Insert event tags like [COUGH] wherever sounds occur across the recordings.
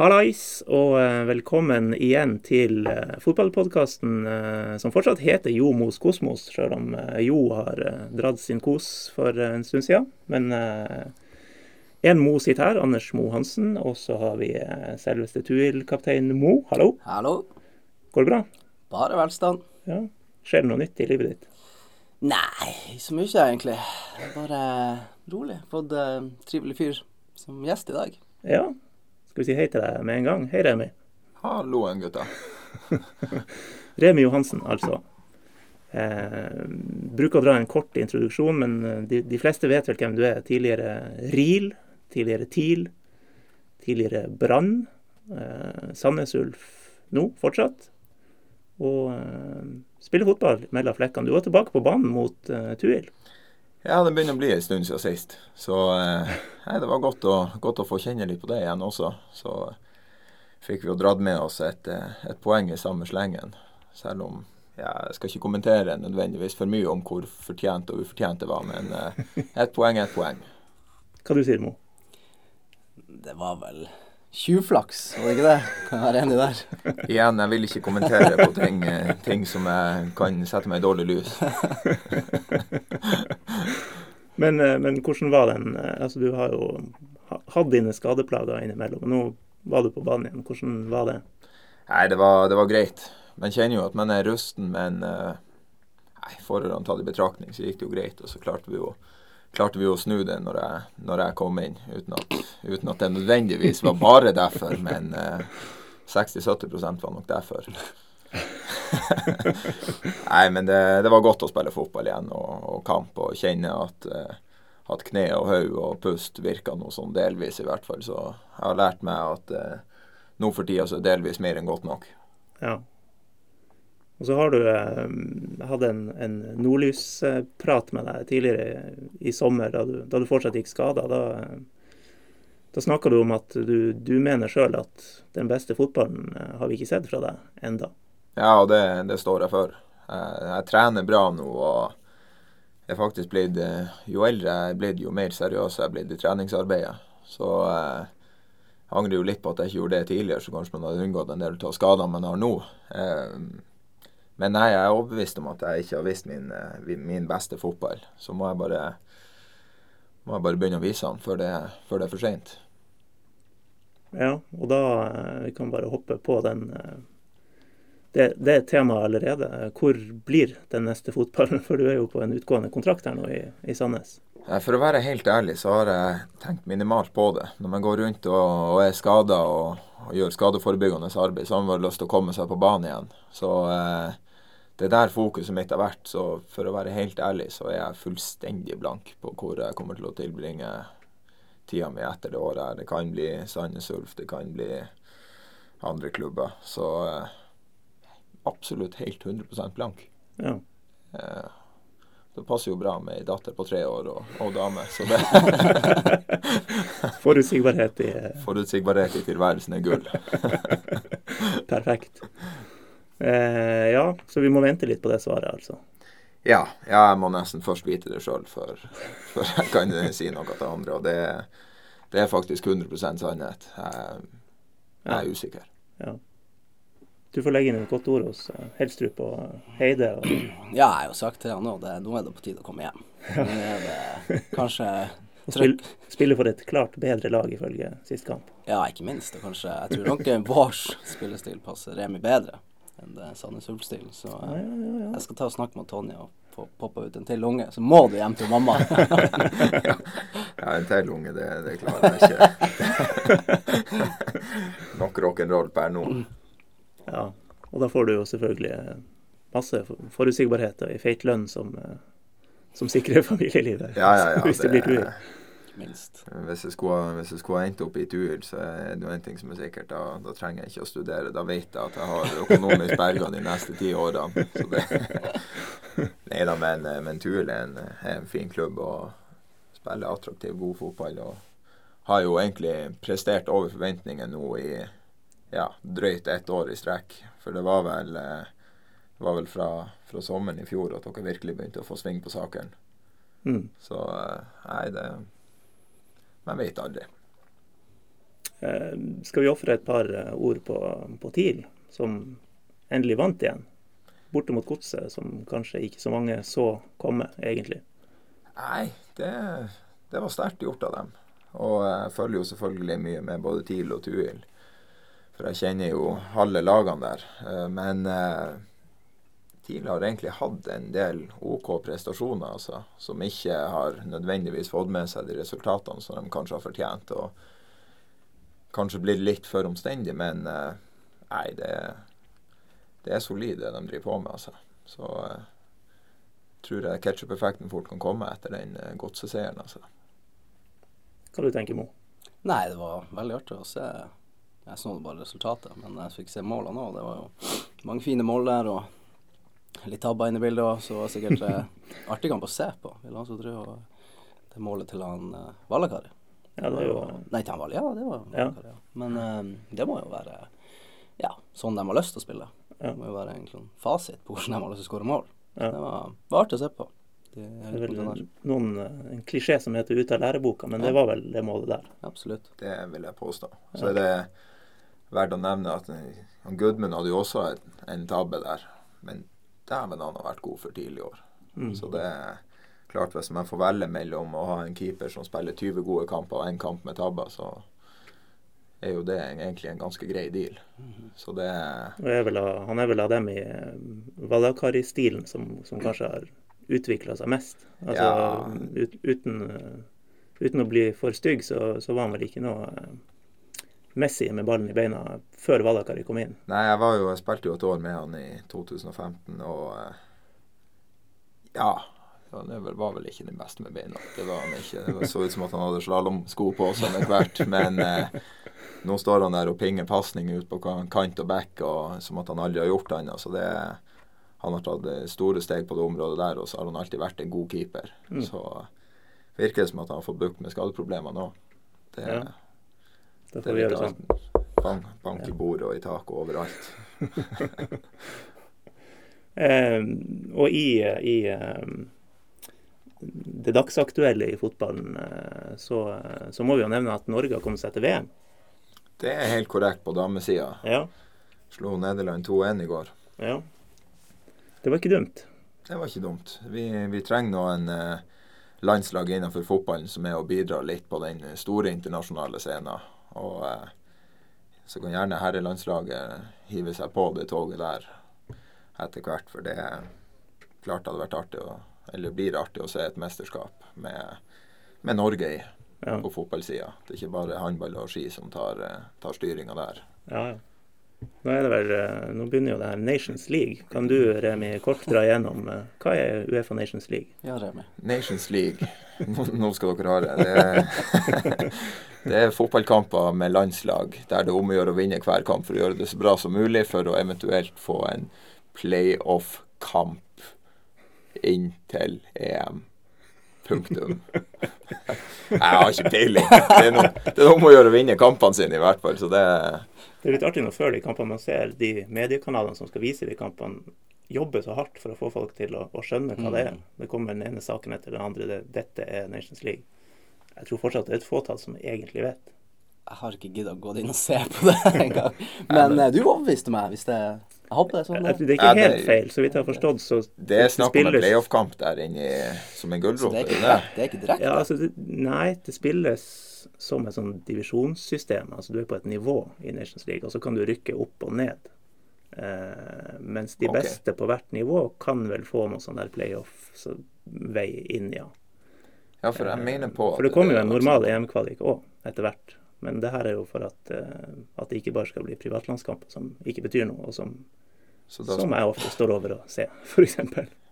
Hallais, og eh, velkommen igjen til uh, fotballpodkasten uh, som fortsatt heter Jo Mos Kosmos, selv om Jo har dratt sin kos for en stund siden. Men én Mo sitter her, Anders Mo Hansen, og så har vi selveste Tuil-kaptein Mo. Hallo. Hallo. Går det bra? Bare velstand. Ja. Skjer det noe nytt i livet ditt? Nei, ikke så mye egentlig. Bare rolig. Fått trivelig fyr som gjest i dag. Ja, skal vi si hei til deg med en gang? Hei, Remi. Halloen, gutta. [LAUGHS] Remi Johansen, altså. Eh, bruker å dra en kort introduksjon, men eh, de, de, fleste vet vel hvem du er. Tidligere RIL, tidligere TIL, tidligere Brann. Eh, Sandnes Ulf nå, fortsatt. Og eh, spiller fotball mellom flekkene. Du var tilbake på banen mot eh, Tuil. Ja, det begynner å bli en stund siden sist. Så eh, det var godt å, godt å, få kjenne litt på det igjen også. Så fikk vi jo dratt med oss et, eh, et poeng i samme slengen. Selv om ja, jeg skal ikke kommentere nødvendigvis for mye om hvor fortjent og ufortjent det var, men eh, ett poeng er ett poeng. Hva du sier Mo? Det var vel Tjuvflaks, var det ikke det? Kan jeg være enig der? Igjen, jeg vil ikke kommentere på ting, eh, ting som jeg kan sette meg i dårlig lys. [LAUGHS] men, eh, men, hvordan var den eh, Altså, du har jo hatt dine skadeplager innimellom. og Nå var du på banen igjen. Hvordan var det? Nei, det var, det var greit. Man kjenner jo at man er rusten, men nei, forholdene tatt i betraktning, så gikk det jo greit. Og så klarte vi jo klarte vi å snu det når jeg, når jeg kom inn, uten at, uten at, det nødvendigvis var bare derfor. Men eh, 60-70% var nok derfor. [LAUGHS] Nei, men det, det, var godt å spille fotball igjen og, og kamp og kjenne at, eh, at kne og hode og pust virka noe sånn delvis, i hvert fall. Så jeg har lært meg at eh, nå for tida så er delvis mer enn godt nok. Ja. Og så har du eh, hatt en, en nordlysprat med deg tidligere i sommer, da du, da du fortsatt gikk skada. Da, da snakka du om at du, du mener sjøl at den beste fotballen eh, har vi ikke sett fra deg enda. Ja, og det, det står jeg for. Jeg, jeg, trener bra nå. og jeg er faktisk blitt, eh, Jo eldre jeg er blitt, jo mer seriøs jeg er blitt i treningsarbeidet. Så eh, jeg angrer jo litt på at jeg ikke gjorde det tidligere, så kanskje man hadde unngått en del av skadene man har nå. Eh, men nei, jeg er overbevist om at jeg ikke har vist min, eh, min beste fotball. Så må jeg bare, må jeg bare begynne å vise den før det, før det er for seint. Ja, og da eh, vi kan bare hoppe på den eh, det, det er temaet allerede. Hvor blir den neste fotballen? [LAUGHS] For du er jo på en utgående kontrakt her nå i, i Sandnes. For å være helt ærlig så har jeg tenkt minimalt på det. Når man går rundt og, og er skada og, og, gjør skadeforebyggende arbeid, så har man lyst til å komme seg på banen igjen. Så eh, det er der fokuset mitt har vært. Så for å være helt ærlig så er jeg fullstendig blank på hvor jeg kommer til å tilbringe tida mi etter det året her. Det kan bli Sandnes Ulf, det kan bli andre klubber. Så eh, absolutt helt 100% blank. Ja. Eh, det passer jo bra med ei datter på tre år og, og dame, så det [LAUGHS] Forutsigbarhet i Forutsigbarhet i tilværelsen er gull. [LAUGHS] Perfekt. Eh, ja, så vi må vente litt på det svaret, altså. Ja, ja jeg må nesten først vite det sjøl før, jeg kan [LAUGHS] si noe til andre. Og det, det er faktisk 100 sannhet. Jeg, jeg er usikker. Ja. Du får legge inn et godt ord hos eh, Helstrup og Heide. Og... [CLEARS THROAT] Ja, jeg har jo sagt til han nå nå er det på tide å komme hjem. Nå er det [LAUGHS] kanskje trykk. Spille for et klart bedre lag ifølge sist kamp. Ja, ikke minst. Og kanskje, jeg tror nok [LAUGHS] vår spillestil passer Remi bedre enn det Sandnes Ulf-stil. Så ja, ja, ja, jeg skal ta og snakke med Tonje og få poppa ut en til unge. Så må du hjem til mamma. [LAUGHS] ja, en til unge, det, det klarer jeg ikke. [LAUGHS] Nok rock'n'roll per nå. Ja, og da får du jo selvfølgelig masse forutsigbarhet og ei feit lønn som, eh, som sikrer familielivet. Ja, ja, ja, [LAUGHS] hvis det, det blir tur minst. Hvis jeg skulle, hvis jeg skulle endt opp i tur, så er det en ting som er sikkert. Da, da, trenger jeg ikke å studere. Da vet jeg at jeg har økonomisk berga de neste ti årene. Så det [LAUGHS] Nei da, men, men Tuel er en, er en fin klubb og spiller attraktiv, god fotball. Og har jo egentlig prestert over forventningene nå i ja, drøyt ett år i strekk. For det var vel, det var vel fra, fra sommeren i fjor at dere virkelig begynte å få sving på sakene. Mm. Så nei, det man vet aldri. Eh, skal vi ofre et par eh, ord på, på TIL, som endelig vant igjen? Borte mot Godset, som kanskje ikke så mange så komme, egentlig. Nei, det, det var sterkt gjort av dem. Og jeg følger jo selvfølgelig mye med både TIL og Tuil. For jeg kjenner jo halve lagene der. Eh, men eh, har egentlig hatt en del OK prestasjoner, altså. Som ikke har nødvendigvis fått med seg de resultatene som de kanskje har fortjent. Og kanskje blitt litt for omstendig, men eh, nei, det, det er solid det de driver på med, altså. Så tror jeg ketsjup-effekten fort kan komme etter den godseseieren, altså. Hva du tenker Mo? Nei, det var veldig artig å se. Jeg så bare resultatet, men jeg fikk se målene òg. Det var jo mange fine mål der, og litt tabber inn i bildet òg, så det var sikkert eh, [LAUGHS] artig kamp å se på, vil han så tro. Det målet til han eh, Vallakari. Ja, det er jo Nei, til han Valle, ja, det var Vallakari, ja. Men eh, det må jo være ja, sånn de har lyst til å spille. Det må jo være en sånn fasit på hvordan de har lyst til å skåre mål. Så Det var, var artig å se på. Det er, det er vel noen, eh, en klisjé som heter 'ute av læreboka', men ja. det var vel det målet der. Absolutt. Det vil jeg påstå. Så er det verdt å nevne at Goodman Gudmund hadde jo også en, en tabbe der. Men dæven, han har vært god for tidlig i år. Mm. Så det er klart, hvis man får velge mellom å ha en keeper som spiller 20 gode kamper og én kamp med tabber, så er jo det egentlig en ganske grei deal. Mm. Så det er vel, Han er vel av dem i eh, Valakari-stilen som, som kanskje har utvikla seg mest. Altså, ja. ut, uten, uten, å bli for stygg, så, så, var han vel ikke noe uh, Messi med ballen i beina før Valakari kom inn. Nei, jeg, var jo, jeg spilte jo et år med han i 2015, og uh, ja. Han var vel ikke den beste med beina. Det var han ikke. Det så ut som at han hadde slalåmsko på seg etter hvert. Men eh, nå står han der og pinger pasning ut på kant og back, og, som at han aldri har gjort annet. Så det han har tatt eh, store steg på det området der, og så har han alltid vært en god keeper. Mm. Så virker det som at han har fått bukt med skadeproblemer nå. Det, ja. Det, får vi gjøre sånn. Bank, bank i bordet og i taket og overalt. [LAUGHS] eh, og i, i eh, det dagsaktuelle i fotballen, eh, så, så, må vi jo nevne at Norge har kommet seg til VM. Det er helt korrekt på damesida. Ja. Slo Nederland 2-1 i går. Ja. Det var ikke dumt. Det var ikke dumt. Vi, vi trenger nå en eh, landslag innenfor fotballen som er å bidra litt på den store internasjonale scenen. Og eh, så kan gjerne herrelandslaget hive seg på det toget der etter hvert. For det klart hadde vært artig å, eller blir artig å se et mesterskap med, med Norge i ja. på fotballsida. Det er ikke bare håndball og ski som tar, eh, tar styringa der. Ja, ja. Nå, er det vel, eh, nå begynner jo det her Nations League. Kan du Remi, kort dra igjennom eh, hva er Uefa Nations League? Ja, Remi. Nations League. Nå skal dere høre. Det er, [LAUGHS] det er fotballkamper med landslag der det er om å gjøre å vinne hver kamp for å gjøre det så bra som mulig, for å eventuelt få en playoff-kamp inn til EM. Punktum. [LAUGHS] Jeg har ikke peiling. Det er noe om å gjøre å vinne kampene sine, i hvert fall. Så det er det er litt artig når før de kampene man ser de mediekanalene som skal vise de kampene, jobber så hardt for å få folk til å, å skjønne hva det er. Mm. Det kommer den ene saken etter den andre. Det, dette er Nations League. Jeg tror fortsatt det er et fåtall som egentlig vet. Jeg har ikke giddet å gå inn og se på det [LAUGHS] engang. Men uh, du overbeviste meg. hvis det jeg håper det er sånn. Det, det er ikke helt feil, så vidt jeg har forstått. Så det er snakk om en playoff-kamp der inne som en gulrot? Det, det, er ikke direkte? Ja, altså, nei, det spilles som et sånn divisjonssystem. Altså du er på et nivå i Nations League, og så kan du rykke opp og ned. Eh, mens de okay. beste på hvert nivå kan vel få noe sånn der playoff-vei inn, ja. Ja, for jeg mener på For det kommer jo en normal EM-kvalik òg, etter hvert. Men det her er jo for at, uh, at det ikke bare skal bli privatlandskamper som ikke betyr noe, og som, som jeg ofte står over og ser, [LAUGHS] f.eks.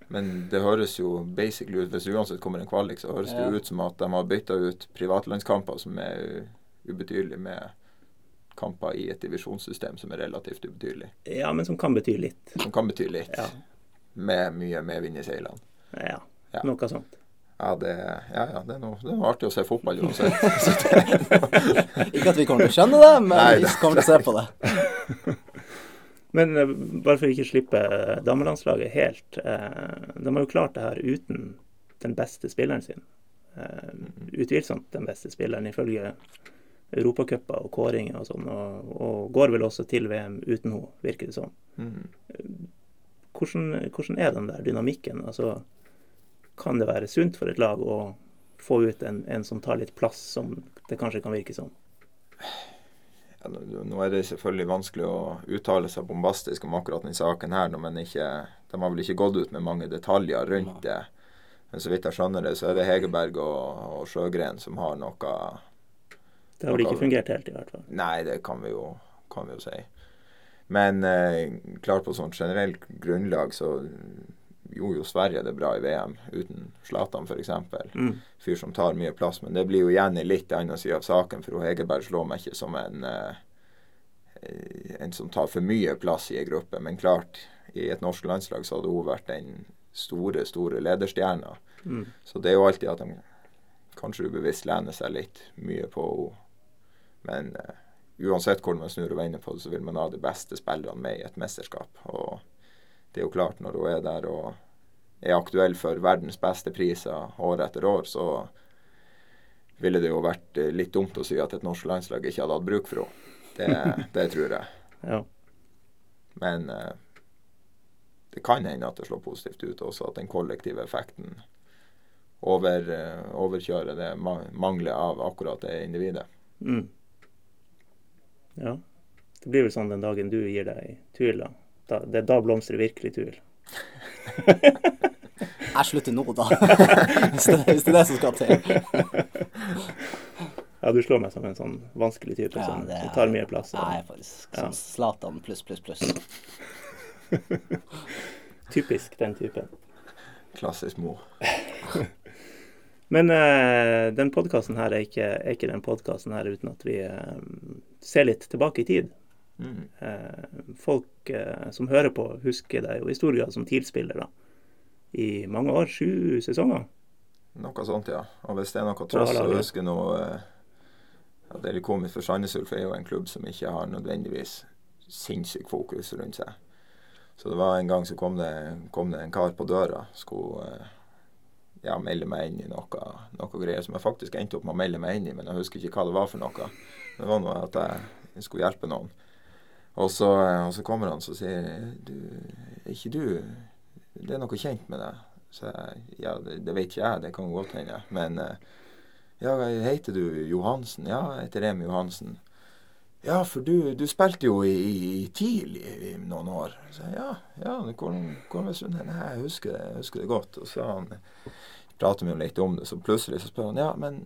Men det høres jo basically ut Hvis det uansett kommer en kvalik, så høres det ut som at de har bytta ut privatlandskamper som er ubetydelige, med kamper i et divisjonssystem som er relativt ubetydelig. Ja, men som kan bety litt. Som kan bety litt. Ja. Med mye medvind i seilene. Ja, ja, noe sånt. Ja, det, ja, ja, det, er noe, det er noe artig å se fotball uansett. [LAUGHS] Ikke at vi kommer til å skjønne det, men Nei, vi kommer til å se på det. [LAUGHS] Men uh, bare for å ikke slippe uh, damelandslaget helt. Uh, de har jo klart det her uten den beste spilleren sin. utvilsomt den beste spilleren, ifølge europacuper og kåringer og sånn, og, og går vel også til VM uten henne, virker det som. Mm. Hvordan, hvordan er den der dynamikken? Altså, kan det være sunt for et lag å få ut en, en som tar litt plass, som det kanskje kan virke som? Ja, nå- er det selvfølgelig vanskelig å uttale seg bombastisk om akkurat den saken her, men ikke, de har vel ikke gått ut med mange detaljer rundt det. Men så vidt jeg skjønner det, så er det Hegerberg og, og Sjøgren som har noe Det har vel ikke fungert helt, i hvert fall. Nei, det kan vi jo, kan vi jo si. Men eh, klart på sånn generelt grunnlag så gjorde jo Sverige det bra i VM uten Zlatan f.eks. Mm. Fyr som tar mye plass. Men det blir jo igjen i litt annen side av saken, for Hegerberg slår meg ikke som en eh, en som tar for mye plass i en gruppe. Men klart, i et norsk landslag så hadde hun vært den store, store lederstjerna. Mm. Så det er jo alltid at de kanskje ubevisst lener seg litt mye på henne. Men eh, uansett hvordan man snur og vender på det, så vil man ha de beste spillerne med i et mesterskap. Og det er jo klart, når hun er der og er aktuell for verdens beste priser år etter år, så ville det jo vært eh, litt dumt å si at et norsk landslag ikke hadde hatt bruk for henne. Det, [LAUGHS] det tror jeg. Ja. Men eh, det kan hende at det slår positivt ut også, at den kollektive effekten over, eh, overkjører det ma manglet av akkurat det individet. Mm. Ja. Det blir vel sånn den dagen du gir deg tvil da. Da det, da blomstrer virkelig Tuil. [LAUGHS] Jeg slutter nå, da. [LAUGHS] hvis, det, hvis det er det som skal til. [LAUGHS] Ja, du slår meg som en sånn vanskelig type som, er, som tar mye plass. og- Jeg er faktisk Ja. som Zlatan pluss, pluss, pluss. Typisk den typen. Klassisk mor. Men eh, den podkasten her er ikke, er ikke den podkasten her uten at vi eh, ser litt tilbake i tid. Mm. Eh, folk eh, som hører på, husker deg jo i stor grad som TIL-spiller, da. I mange år. Sju sesonger. Noe sånt, ja. Og hvis det er noe så A-laget. husker jeg noe eh, ja, Det er litt komisk, for Sandnes Ulf er jo en klubb som ikke har nødvendigvis sinnssykt fokus rundt seg. Så det var en gang så kom det, kom det en kar på døra. Skulle eh, ja, melde meg inn i noe, noe greier som jeg faktisk endte opp med å melde meg inn i, men jeg husker ikke hva det var for noe. Det var noe at jeg skulle hjelpe noen. Og så, eh, og så kommer han og sier du, er ikke du Det er noe kjent med deg. Så jeg, ja, det, det vet ikke jeg, det kan godt hende. Men eh, ja, heter du Johansen? Ja, jeg heter Remi Johansen. Ja, for du, du spilte jo i, i, TIL i, i noen år. Så jeg, ja, ja, hvordan hvordan? Nei, jeg husker det, jeg husker det godt. Og så prater vi litt om det, så plutselig så spør han ja, men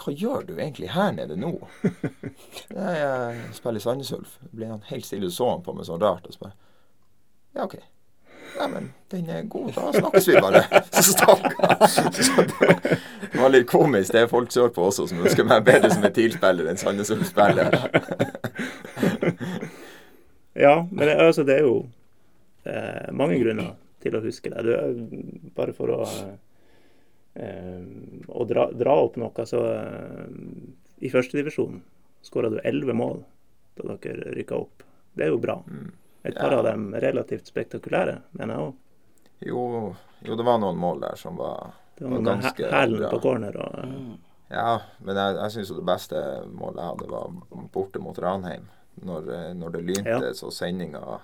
hva gjør du egentlig her nede nå? [LAUGHS] jeg spiller i Sandnes Ulf. Ble han helt stille og så han på meg sånn rart og så bare ja, OK. Nei, men den er god, da snakkes vi bare. [LAUGHS] Så stakk han. Det var- litt komisk. Det er folk sørpå også som ønsker meg bedre som en TIL-spiller enn Sandnes Ulf-spiller. [LAUGHS] Ja, men det, altså, det er jo eh, mange grunner til å huske det. Du, bare for å, eh, å dra, dra opp noe, så eh, I førstedivisjon skåra du elleve mål da dere rykka opp. Det er jo bra. Mm. Et par Ja. av dem relativt spektakulære, mener jeg òg. Jo, jo, det var noen mål der som var Det var var ganske hælen bra. på corner og Mm. Ja, men jeg, jeg syns det beste målet jeg hadde, var borte mot Ranheim. Når, eh, når det lynte, Ja. så sendinga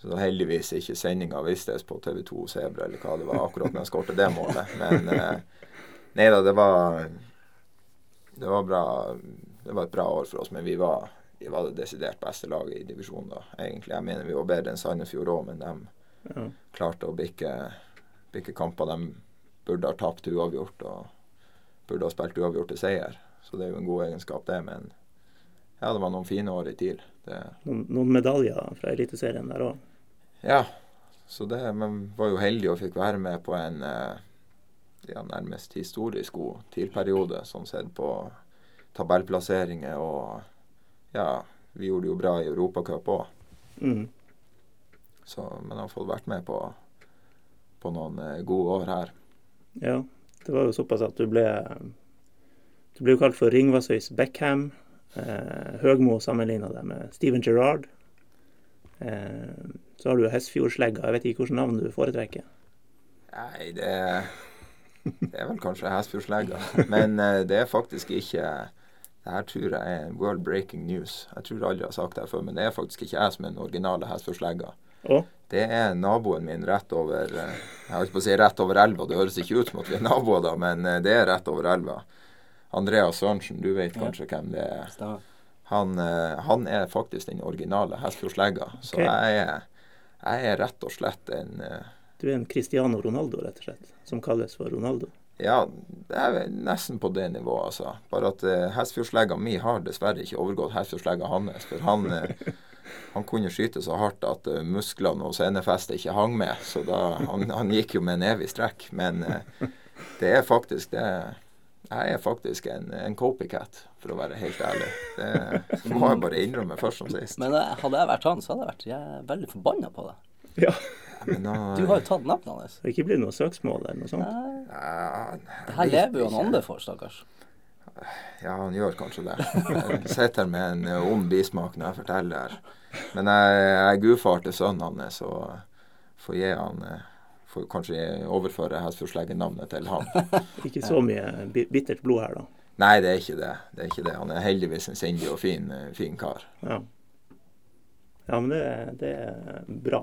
Så heldigvis ikke sendinga vistes på TV2 Sebra eller hva det var akkurat når jeg skårte det målet. Men eh, nei da, det var Det var bra Det var et bra år for oss, men vi var, vi var det desidert beste laget i divisjonen da, egentlig. Jeg mener vi var bedre enn Sandefjord òg, men de ja. klarte å bikke, bikke kamper de burde ha tapt uavgjort og burde ha spilt uavgjort til seier. Så det er jo en god egenskap, det. Men ja, det var noen fine år i TIL. Noen, noen medaljer fra Eliteserien der òg. Ja, så det Men var jo heldig og fikk være med på en eh, ja, nærmest historisk god TIL-periode, sånn sett på tabellplasseringer og Ja, vi gjorde det jo bra i Europacup òg, Mm. så men har fått vært med på, på noen eh, gode år her. Ja, det var jo såpass at du ble Du ble jo kalt for Ringvassøys Beckham. Eh, Høgmo sammenligna deg med Steven Gerrard. Eh, så har du jo Hesfjordslegga. Jeg vet ikke hvilket navn du foretrekker. Nei, det, det er vel kanskje Hesfjordslegga. Men eh, det er faktisk ikke Det her tror jeg er world breaking news. Jeg tror alle har sagt det før, men det er faktisk ikke jeg som er den originale Hesfjordslegga. Det er naboen min rett over eh, Jeg holdt på å si rett over elva. Det høres ikke ut som at vi er naboer, da, men eh, det er rett over elva. Andreas Sørensen, du vet Ja. kanskje hvem det er. Han, han er faktisk den originale Hestfjordslegga. Så Ok. jeg, er, jeg er rett og slett en eh, du er en Cristiano Ronaldo, rett og slett, som kalles for Ronaldo. Ja, det er nesten på det nivået, altså. Bare at uh, Hestfjordslegga mi har dessverre ikke overgått Hestfjordslegga hans. For han, eh, [LAUGHS] han kunne skyte så hardt at eh, musklene og senefestet ikke hang med. Så da, han, han gikk jo med en evig strekk. Men eh, det er faktisk det Jeg er faktisk en, en copycat, for å være helt ærlig. Det må jeg bare innrømme først som sist. Men eh, hadde jeg vært han, så hadde jeg vært jeg veldig forbanna på deg. Ja. Men nå, Du har jo tatt navnet hans. Det har ikke blitt noe søksmål eller noe sånt? Nei, ja, Det her lever jo han andre for, stakkars. Ja, han gjør kanskje det. Jeg sitter her med en eh, ond bismak når jeg forteller her. Men jeg, jeg er gudfar til sønnen hans, så får gi han eh, Får kanskje overføre Hestfjordsleggen-navnet til han. Ikke så mye bittert blod her, da. Nei, det er ikke det. Det er ikke det. Han er heldigvis en sindig og fin, eh, fin kar. Ja, ja men det, det er bra.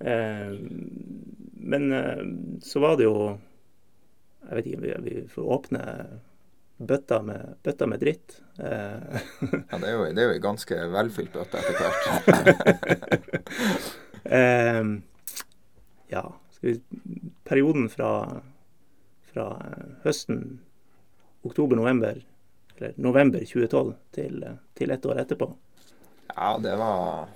Eh, men eh, så var det jo Jeg vet ikke, vi, vi får åpne bøtta med, bøtta med dritt. Eh, Ja, det er jo, det er jo en ganske velfylt bøtte etter hvert. [LAUGHS] eh, ja, skal vi Perioden fra, fra høsten, oktober-november, eller november 2012, til, eh, til ett år etterpå. Ja, det var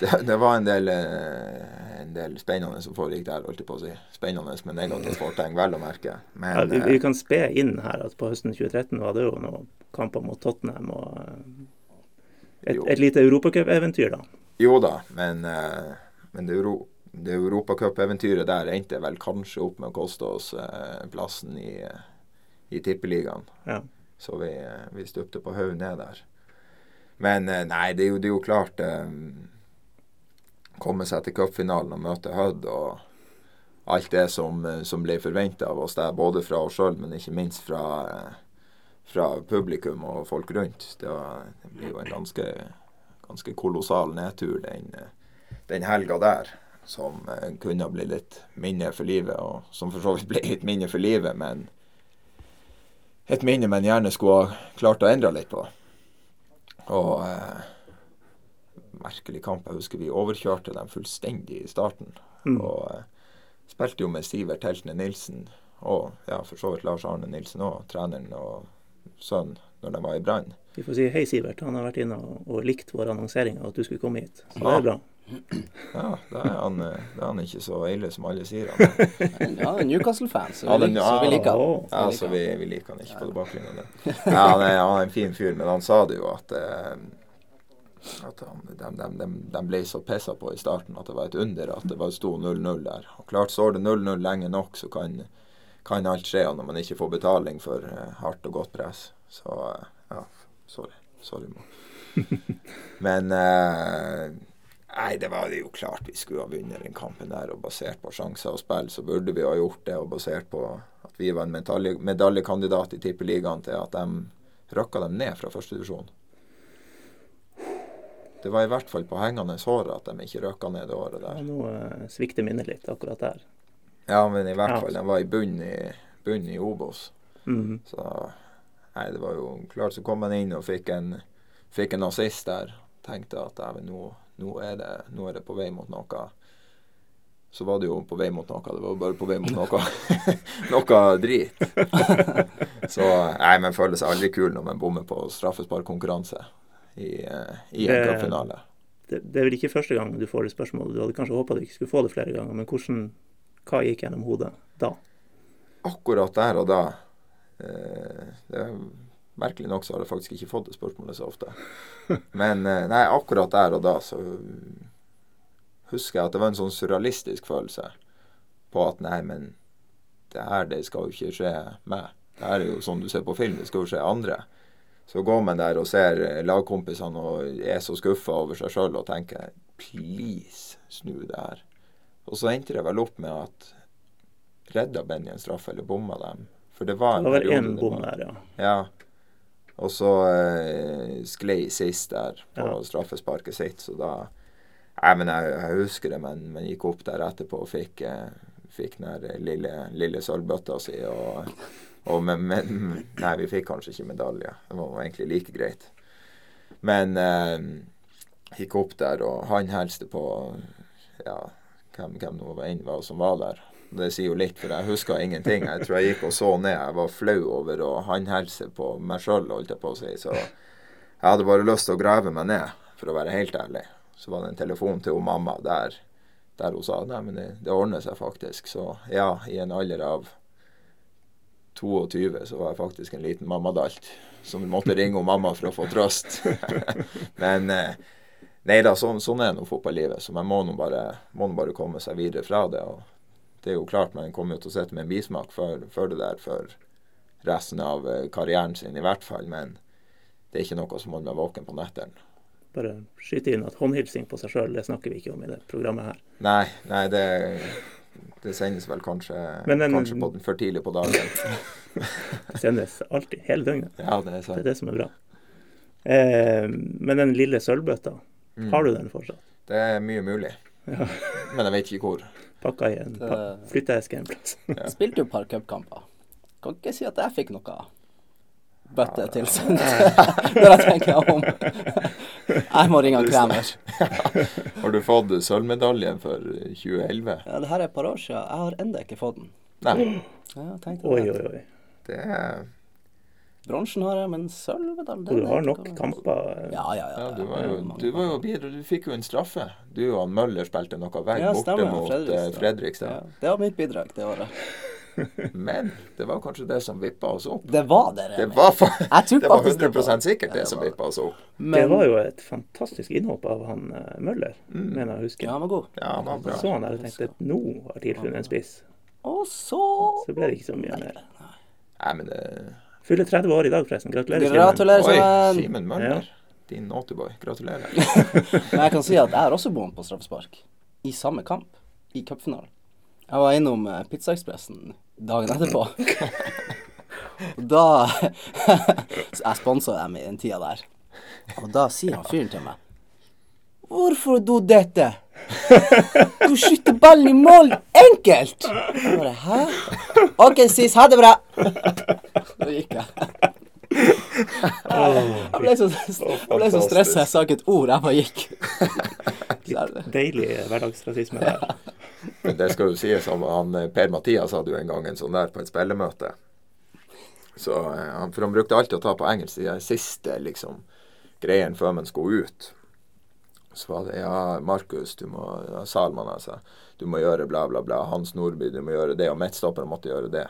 det, det var en del, eh, en del spennende som foregikk der, holdt jeg på å si. Spennende med negativt fortegn, vel å merke. Men Ja, vi, eh, vi kan spe inn her at på høsten 2013 var det jo noen kamper mot Tottenham og eh, et, et lite europacup-eventyr, da. Jo da, men, eh, men det, Euro, det europacup-eventyret der endte vel kanskje opp med å koste oss eh, plassen i, eh, i tippeligaen. Ja. Så vi, vi stupte på hodet ned der. Men eh, nei, det er jo, det er jo klart eh, Komme seg til cupfinalen og møte Hødd og alt det som, eh, som ble forventa av oss der, både fra oss sjøl, men ikke minst fra, eh, fra publikum og folk rundt. Det, var, det blir jo en ganske, ganske kolossal nedtur den, den helga der. Som kunne bli litt minne for livet, og som for så vidt ble litt minne for livet, men et minne man gjerne skulle ha klart å endre litt på. Og eh, merkelig kamp. Jeg husker vi overkjørte dem fullstendig i starten. Mm. Og eh, spilte jo med Sivert Heltene Nilsen og ja, for så vidt Lars Arne Nilsen òg, treneren og sønnen, når de var i Brann. Vi får si hei, Sivert. Han har vært inne og, og likt vår annonsering av at du skulle komme hit. Så det er bra. Ja, da er, han, eh, da er han ikke så ille som alle sier han er. Ja, Newcastle-fan, så, vi liker han. Ja, så vi, vi liker han ikke på det bakgrunnet. Ja, han er, han er en fin fyr, men han sa det jo at eh, at han, de, de, de, de ble så pissa på i starten at det var et under at det var sto 0-0 der. Og klart står det 0-0 lenge nok, så kan, kan alt skje når man ikke får betaling for eh, hardt og godt press. Så eh, ja, sorry. Sorry, Mo. [LAUGHS] Men eh, Nei, det var jo klart vi skulle ha vunnet den kampen der. Og basert på sjanser og spill, så burde vi ha gjort det. Og basert på at vi var en medalje, medaljekandidat i Tippeligaen til at de røkka dem ned fra førstedivisjon. Det var i hvert fall på hengende håret at de ikke røkka ned det året der. Ja, nå eh, svikter minnet litt akkurat der. Ja, men i hvert Ja. fall. De var i bunn i, bunn i Obos. Mhm. Så nei, det var jo klart så kom han inn og fikk en, fikk en assist der. Tenkte at men nå, nå, er det, nå er det på vei mot noe. Så var det jo på vei mot noe. Det var bare på vei mot noe, [LAUGHS] noe drit. [LAUGHS] Så nei, men føler seg aldri kul når man bommer på straffesparkkonkurranse i, eh, i en cupfinale. Det, det er vel ikke første gang du får det spørsmålet. Du hadde kanskje håpa du ikke skulle få det flere ganger, men hvordan, hva gikk gjennom hodet da? akkurat der og da eh, det Merkelig nok så har jeg faktisk ikke fått det spørsmålet så ofte. Men eh, nei, akkurat der og da så husker jeg at det var en sånn surrealistisk følelse på at nei, men det her det skal jo ikke skje meg. Det her er jo sånn du ser på film, det skal jo skje andre. Så går man der og ser lagkompisene og er så skuffa over seg sjøl og tenker please, snu det her. Og så endte det vel opp med at redda Benny en straff, eller bomma dem? For det var en, Det var en periode bom der, ja. Ja. Og så eh, sklei sist der på Ja. straffesparket sitt, så da Nei, men jeg, jeg husker det, men, men gikk opp der etterpå og fikk, eh, fikk den lille, lille sølvbøtta si. Og, og men, men Nei, vi fikk kanskje ikke medalje. Det var egentlig like greit. Men eh, gikk opp der, og han hilste på ja, hvem, hvem det var som var der. Det sier jo litt, for jeg husker ingenting. Jeg tror jeg gikk og så ned. Jeg var flau over å håndhilse på meg sjøl, holdt jeg på å si. Så jeg hadde bare lyst til å grave meg ned, for å være helt ærlig. Så var det en telefon til hun mamma der, der hun sa nei, men det, det ordner seg faktisk. Så ja, i en alder av 22 så var jeg faktisk en liten mammadalt som måtte ringe hun mamma for å få trøst. [LAUGHS] men eh, nei da, sånn, sånn er nå fotballivet. Så man må nå bare, bare komme seg videre fra det. og det er jo klart man kommer jo til å sitte med en bismak for, for det der for resten av eh, karrieren sin, i hvert fall. Men det er ikke noe som holder meg våken på nettene. Bare skyte inn at håndhilsing på seg sjøl, det snakker vi ikke om i det programmet her. Nei, nei, det, det sendes vel kanskje, den- kanskje på, for tidlig på dagen. Det [LAUGHS] sendes alltid, hele døgnet. Ja, det er sant. Det er det som er bra. Eh, men den lille sølvbøtta, Mm. har du den fortsatt? Det er mye mulig. Ja. Men jeg vet ikke hvor. Pakka i en Det- pa flytteeske en plass? [LAUGHS] Ja. spilte jo et par cupkamper. Kan ikke si at jeg fikk noe bøtte tilsendt [LAUGHS] [LAUGHS] når jeg tenker jeg om. Jeg må ringe Kremer. Har du fått sølvmedaljen for 2011? Ja, det her er et par år siden. Jeg har ennå ikke fått den. Nei. Ja, Oi, oi, oi. Det er Bronsen har jeg, men sølvmedalje Og du har nok kamper. Ja, ja, ja. Ja, du var jo, du var jo bidro, du fikk jo en straffe. Du og Møller spilte noe vegg Ja, borte stemmer, mot Fredrikstad. eh, Fredrikstad. Ja, det var mitt bidrag det året. [LAUGHS] Men det var kanskje det som vippa oss opp. Det var det, Det var, fa [LAUGHS] det var 100 var- sikkert det, det som vippa oss opp. Det var jo et fantastisk innhopp av han eh, Møller, Mm. mener jeg å huske. ja, han var god. Ja, han var bra. Så han der og tenkte nå har tilfunnet en spiss. Og så Så ble det ikke så mye mer. Nei, men det Fyller 30 år i dag, forresten. Gratulerer. Simen. Gratulerer, Oi, Simen. Møller. Møller. Din naughtyboy. Gratulerer. [LAUGHS] Men jeg kan si at jeg har også bommet på straffespark. I samme kamp. I cupfinalen. Jeg var innom eh, Pizzaekspressen dagen etterpå. [LAUGHS] Og da [LAUGHS] Så jeg sponsa dem i den tida der. Og da sier han fyren til meg Hvorfor du dette? Du skyter ballen i mål enkelt! Jeg bare Hæ? OK, sis. Ha det bra. Så gikk jeg. Jeg ble så, jeg ble så stressa, jeg sa ikke et ord. Jeg bare gikk. [LAUGHS] Deilig hverdagsrasisme der. Men det skal jo sies om han eh, Per-Mathias hadde jo en gang en sånn der på et spillemøte. Så, eh, for han brukte alltid å ta på engelsk de siste liksom, greiene før man skulle ut. Så var det ja, Markus, du må ja, Salman, altså. Du må gjøre bla, bla, bla. Hans Nordby, du må gjøre det. Og midtstopperen måtte gjøre det.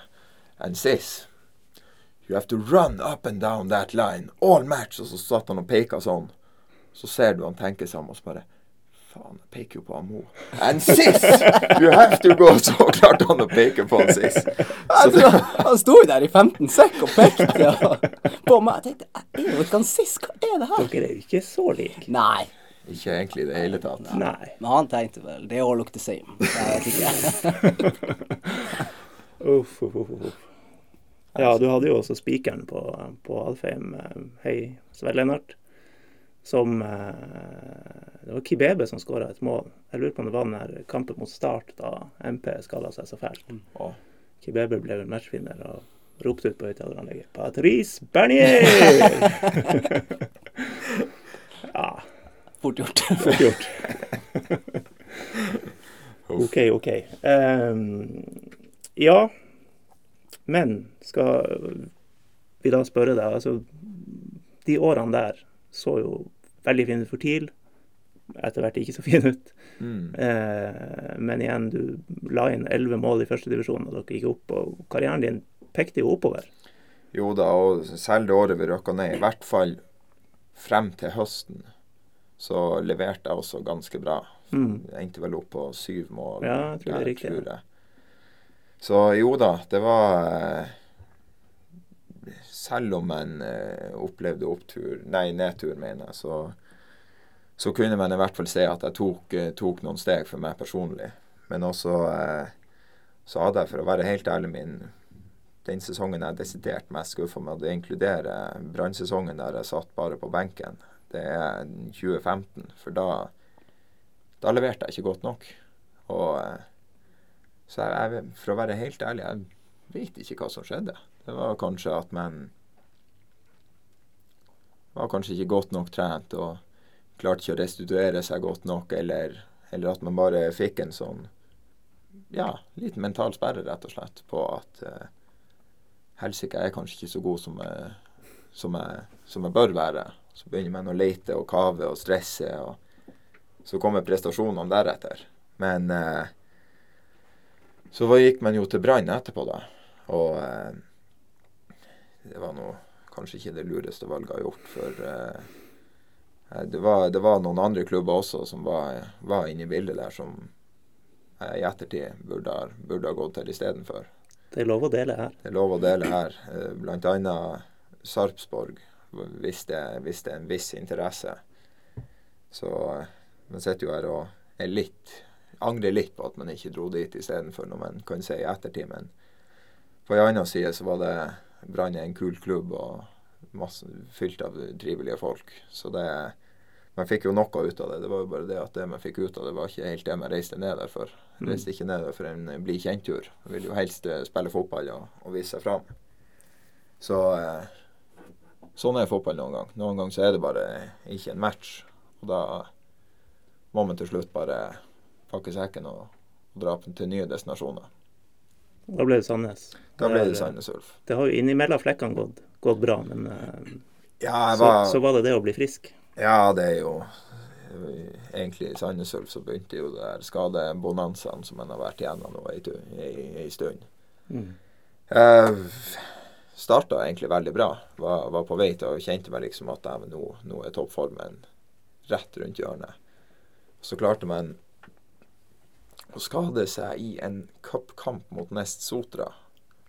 Enn sis, you have to run up and down that line all match. Og så satt han og peka sånn. Så ser du han tenker seg om og så bare Faen, jeg peker jo på han Mo. And sis! You have to go! [LAUGHS] Så klarte han å peke på han sis. [LAUGHS] Så det, Han sto jo der i 15 sekk og pekte ja. på meg. Jeg tenkte jeg er jo ikke han Siss, hva er det her? Dere er jo ikke så like. Nei. ikke egentlig i det hele tatt. Nei. Men han tenkte vel det all look the same. [LAUGHS] Jeg vet ikke. Uff, uff, uff. Ja, du hadde jo også spikeren på, på Alfheim. eh, Hei, Sven Lennart. Som eh, Det var Kibebe som skåra et mål. Jeg lurer på om det var den der kampen mot Start da MP skada seg så fælt. Og Kibebe ble vel matchvinner og ropte ut på høyttaleranlegget 'Patrice Bernier!' [LAUGHS] ja, Fort gjort. [LAUGHS] fort gjort. OK, OK. Um, ja, men skal vi da spørre deg Altså, de årene der så jo veldig fine ut for TIL. Etter hvert ikke så fine ut. mm. Eh, men igjen, du la inn elleve mål i førstedivisjon, og dere gikk opp. Og karrieren din pekte jo oppover. Jo da, og selv det året vi røkka ned, i hvert fall frem til høsten, så leverte jeg også ganske bra. Mm. Jeg endte vel opp på syv mål. Ja, jeg tror det er riktig, tror jeg. Så jo da, det var eh, Selv om man eh, opplevde opptur, nei, nedtur, mener jeg, så, så kunne man i hvert fall se at jeg tok, eh, tok noen steg for meg personlig. Men også så hadde jeg, for å være helt ærlig, min den sesongen jeg er desidert mest skuffa med, det inkluderer brannsesongen der jeg satt bare på benken, det er 2015. For da, da leverte jeg ikke godt nok. Og så jeg, jeg, for å være helt ærlig, jeg vet ikke hva som skjedde. Det var kanskje at man var kanskje ikke godt nok trent og klarte ikke å restituere seg godt nok, eller, eller at man bare fikk en sånn ja, liten mental sperre, rett og slett, på at uh, helsike, jeg er kanskje ikke så god som jeg, som jeg, som jeg bør være. Så begynner man å lete og kave og stresse, og så kommer prestasjonene deretter. Men eh, så gikk man jo til Brann etterpå, da. Og eh, det var nå kanskje ikke det lureste valget jeg har gjort, for eh, eh, det, var, det, var, noen andre klubber også som var, var inne i bildet der, som jeg i ettertid burde, burde ha gått til istedenfor. Det er lov å dele her. Det er lov å dele her. Eh, blant annet Sarpsborg viste, viste en viss interesse. Så eh, man sitter jo her og er litt angrer litt på at man ikke dro dit istedenfor, når man kan si i ettertid. Men på en annen side så var det Brann en kul klubb og masse, fylt av trivelige folk. Så det man fikk jo noe ut av det. Det var jo bare det at det man fikk ut av det, var ikke helt det man reiste ned der for. Mm. reiste ikke ned der for en bli kjent-tur. Man vil jo helst eh, spille fotball og, og vise seg fram. Så eh, sånn er fotball noen gang. Noen ganger så er det bare ikke en match. Og da må man til slutt bare pakke sekken og, og dra til nye destinasjoner. Da ble det Sandnes. Da ble det Sandnes Ulf. Det har jo innimellom flekkene gått, gått bra, men uh, ja, var, så, så, var det det å bli frisk. Ja, det er jo Egentlig i Sandnes Ulf så begynte jo det der skadebonanzaen som en har vært igjennom nå ei stund. Mm. Uh, starta egentlig veldig bra. Var, var, på vei til og kjente meg liksom at nå, nå er toppformen rett rundt hjørnet. Så klarte man å skade seg i en cupkamp mot Nest Sotra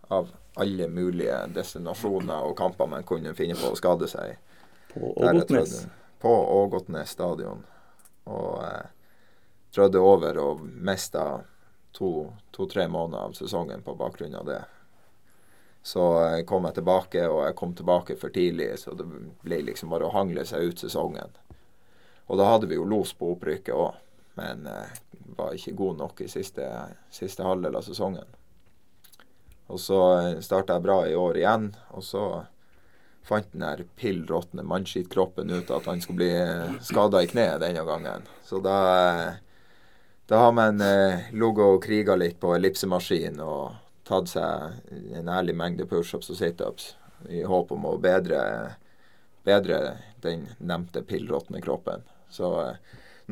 av alle mulige destinasjoner og kamper man kunne finne på å skade seg i. På Ågotnes? på Ågotnes stadion. Og eh, trødde over og mista to-tre to, måneder av sesongen på bakgrunn av det. Så jeg kom jeg tilbake, og jeg kom tilbake for tidlig, så det ble liksom bare å hangle seg ut sesongen. Og da hadde vi jo los på opprykket òg, men eh, var ikke god nok i siste, siste halvdel av sesongen. Og så eh, starta jeg bra i år igjen, og så fant den der pill råtne mannskittkroppen ut at han skulle bli eh, skada i kneet denne gangen. Så da, eh, da har man eh, ligget og kriga litt på ellipsemaskin og tatt seg en ærlig mengde pushups og situps i håp om å bedre, bedre den nevnte pillråtne kroppen. Så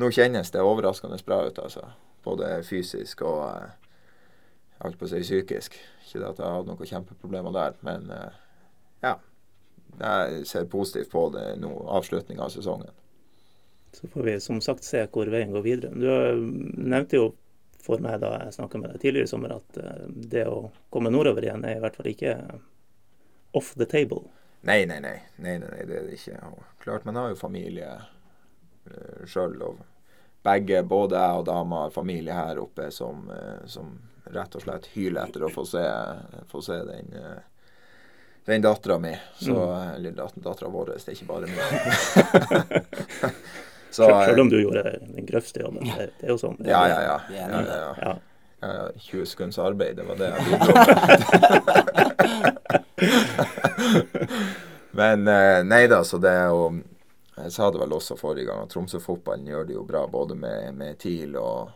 nå kjennes det overraskende bra ut, altså. Både fysisk og eh, alt på å si psykisk. Ikke at jeg har hatt noen kjempeproblemer der, men eh, ja jeg ser positivt på det nå, avslutninga av sesongen. Så får vi som sagt se hvor veien går videre. Du nevnte jo for meg da jeg snakka med deg tidligere i sommer, at eh, det å komme nordover igjen er i hvert fall ikke off the table. Nei, nei, nei. nei, nei, nei det er det ikke. Klart, man har jo familie sjøl. Og begge, både jeg og dama, har familie her oppe som, uh, som, rett og slett hyler etter å få se, få se den uh, den dattera mi. Mm. Eller dattera vår, det er ikke bare mi. [LAUGHS] Selv om du gjorde den grøvste jobben. Det, det, er jo sånn. Ja, ja, ja. ja, ja, ja. ja 20 sekunds arbeid, det var det jeg [LAUGHS] bidro [LAUGHS] Men eh, nei da, så det er jo Jeg sa det vel også forrige gang, at Tromsø-fotballen gjør det jo bra både med, med TIL og,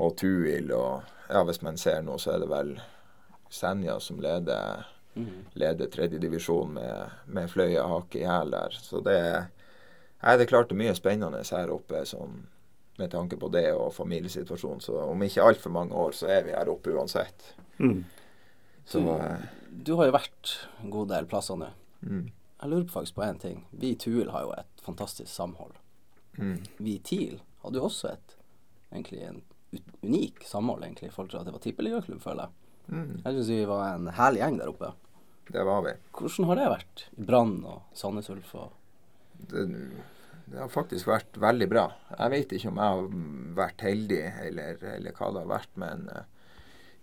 og Tuil. Og ja, hvis man ser nå, så er det vel Senja som leder Mm. Leder tredjedivisjon med, med Fløya hake i hæl der. Så det, er det klart det er mye spennende her oppe sånn, med tanke på det og familiesituasjonen. Så om ikke altfor mange år, så er vi her oppe uansett. Mm. Så, du, eh, du, har jo vært en god del plasser nå. Mm. Jeg lurer faktisk på én ting. Vi i Tuil har jo et fantastisk samhold. Mm. Vi i TIL hadde jo også et egentlig en unik samhold egentlig, i forhold til at det var tippeligaklubb, føler jeg. Mm. Jeg syns vi var en herlig gjeng der oppe. Det var vi. Hvordan har det vært i Brann og Sandnes Ulf? Og... Det, det, har faktisk vært veldig bra. Jeg vet ikke om jeg har vært heldig, eller, eller hva det har vært, men uh,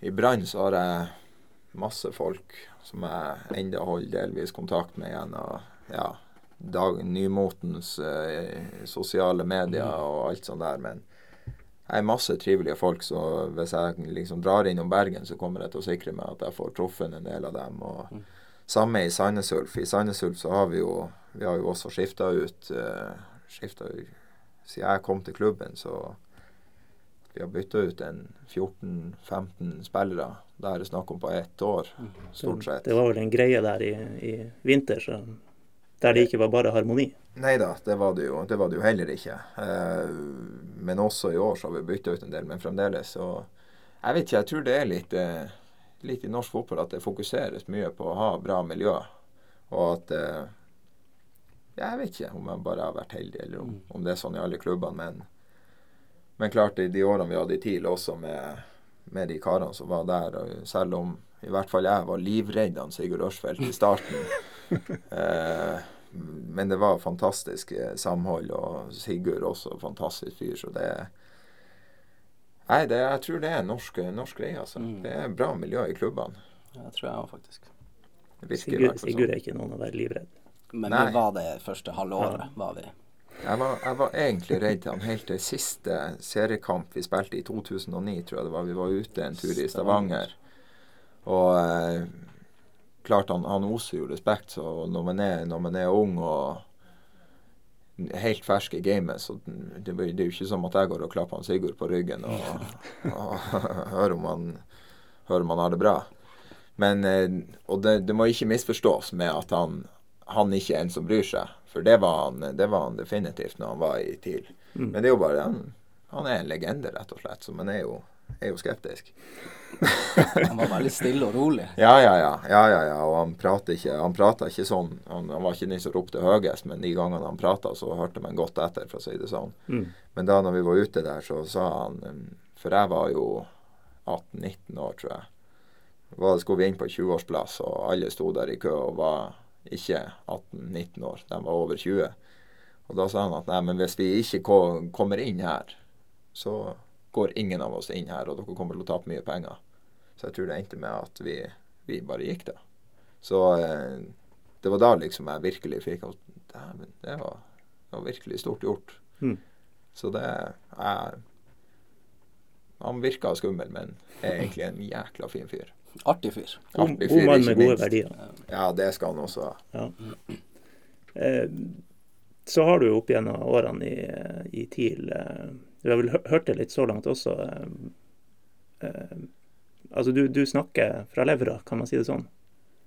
i Brann så har jeg masse folk som jeg enda holder delvis kontakt med igjen. Og ja, dag, nymotens eh, sosiale medier og alt sånt der. Men jeg er masse trivelige folk, så hvis jeg liksom drar innom Bergen, så kommer jeg til å sikre meg at jeg får truffet en del av dem. og Mm. Samme i Sandnes Ulf. I Sandnes Ulf så har vi jo vi har jo også skifta ut uh, skifta, Siden jeg kom til klubben, så vi har bytta ut en 14-15 spillere. Det er det snakk om på ett år, stort sett. Det var vel en greie der i, i vinter, så, der det ikke var bare harmoni. Nei da, det var det jo, det var det jo heller ikke. Eh, men også i år så har vi bytta ut en del, men fremdeles så Jeg vet ikke, jeg tror det er litt, eh, litt i norsk fotball at det fokuseres mye på å ha bra miljø. Og at eh, Jeg vet ikke om jeg bare har vært heldig, eller om, om det er sånn i alle klubbene, men men klart, i de årene vi hadde i TIL også med, med de karene som var der, selv om i hvert fall jeg var livredd han Sigurd Ørsfeldt i starten Men det var fantastisk eh, samhold, og Sigurd også fantastisk fyr, så det Nei, det, jeg tror det er en norsk, norsk greie, altså. Mm. Det er bra miljø i klubbene. Det tror jeg òg, faktisk. Virker Sigurd, Sigurd sånn. er ikke noen å være livredd. Men Nei. vi var det første halve året. var vi. Jeg var, jeg var egentlig redd til han helt til siste seriekamp vi spilte i 2009, tror jeg det var. Vi var ute en tur i Stavanger. Og eh, klart han, han oser jo respekt, så når man er, når man er ung og helt fersk i gamet, så det, det er jo ikke som at jeg går og klapper han Sigurd på ryggen og, og [LAUGHS] hører om han hører om han har det bra. Men, eh, og det, det må ikke misforstås med at han, han ikke er en som bryr seg. For det var han, det var han definitivt når han var i TIL. Mm. Men det er jo bare han, han er en legende, rett og slett. Så man er jo, er jo skeptisk. [LAUGHS] Han var veldig stille og rolig. Ja, ja, ja. ja, ja, ja. Og han prata ikke, ikke sånn. Han, han var ikke den som ropte høyest, men de gangene han prata, så hørte man godt etter, for å si det sånn. Mm. Men da når vi var ute der, så sa han um, For jeg var jo 18-19 år, tror jeg. Var, skulle vi inn på 20-årsplass, og alle sto der i kø og var ikke 18-19 år. De var over 20. Og da sa han at nei, men hvis vi ikke kommer inn her, så går ingen av oss inn her, og dere kommer til å tape mye penger. Så jeg tror det endte med at vi, vi bare gikk, da. Så eh, det var da liksom jeg virkelig fikk at Dæven, det var, det var virkelig stort gjort. Mm. Så det er Han virka skummel, men er egentlig en jækla fin fyr. Artig fyr. God, Artig god fyr, mann ikke med gode minst. verdier. Ja, det skal han også. Ja. Eh, så har du jo opp gjennom årene i, i TIL eh, Du har vel hørt det litt så langt også. Eh, eh, altså, du, du snakker fra levra, kan man si det sånn?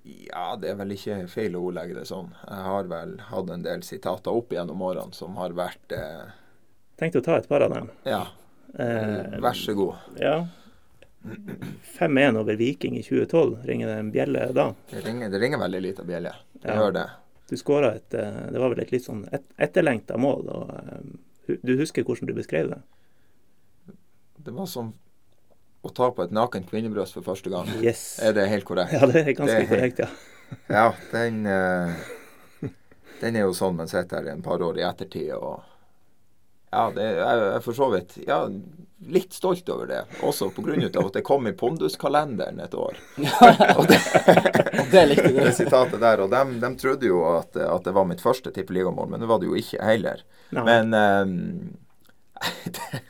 Ja, det er vel ikke feil å ordlegge det sånn. Jeg har vel hatt en del sitater opp gjennom årene som har vært eh, Tenkte å ta et par av dem. Ja, Eh, vær så god. ja. 5-1 over Viking i 2012. Ringer det en bjelle da? Det ringer, det ringer veldig lite bjelle. Det Ja. gjør det. Du skåra et eh, Det var vel et litt sånn et, etterlengta mål. Og, eh, du husker hvordan du beskrev det? Det var som å ta på et nakent kvinnebrøst for første gang. Yes. Er det helt korrekt? Ja, det er ganske Det er- korrekt, ja. [LAUGHS] Ja, den uh, Den er jo sånn man sitter her en par år i ettertid og Ja, det, jeg er for så vidt ja, litt stolt over det. Også av at det kom i Ponduskalenderen et år. [LAUGHS] og det, Og det likte du. [LAUGHS] det sitatet der. Og de, de trodde jo at, at det var mitt første tippeligamål, men det var det jo ikke heller. Nei. Men um, det,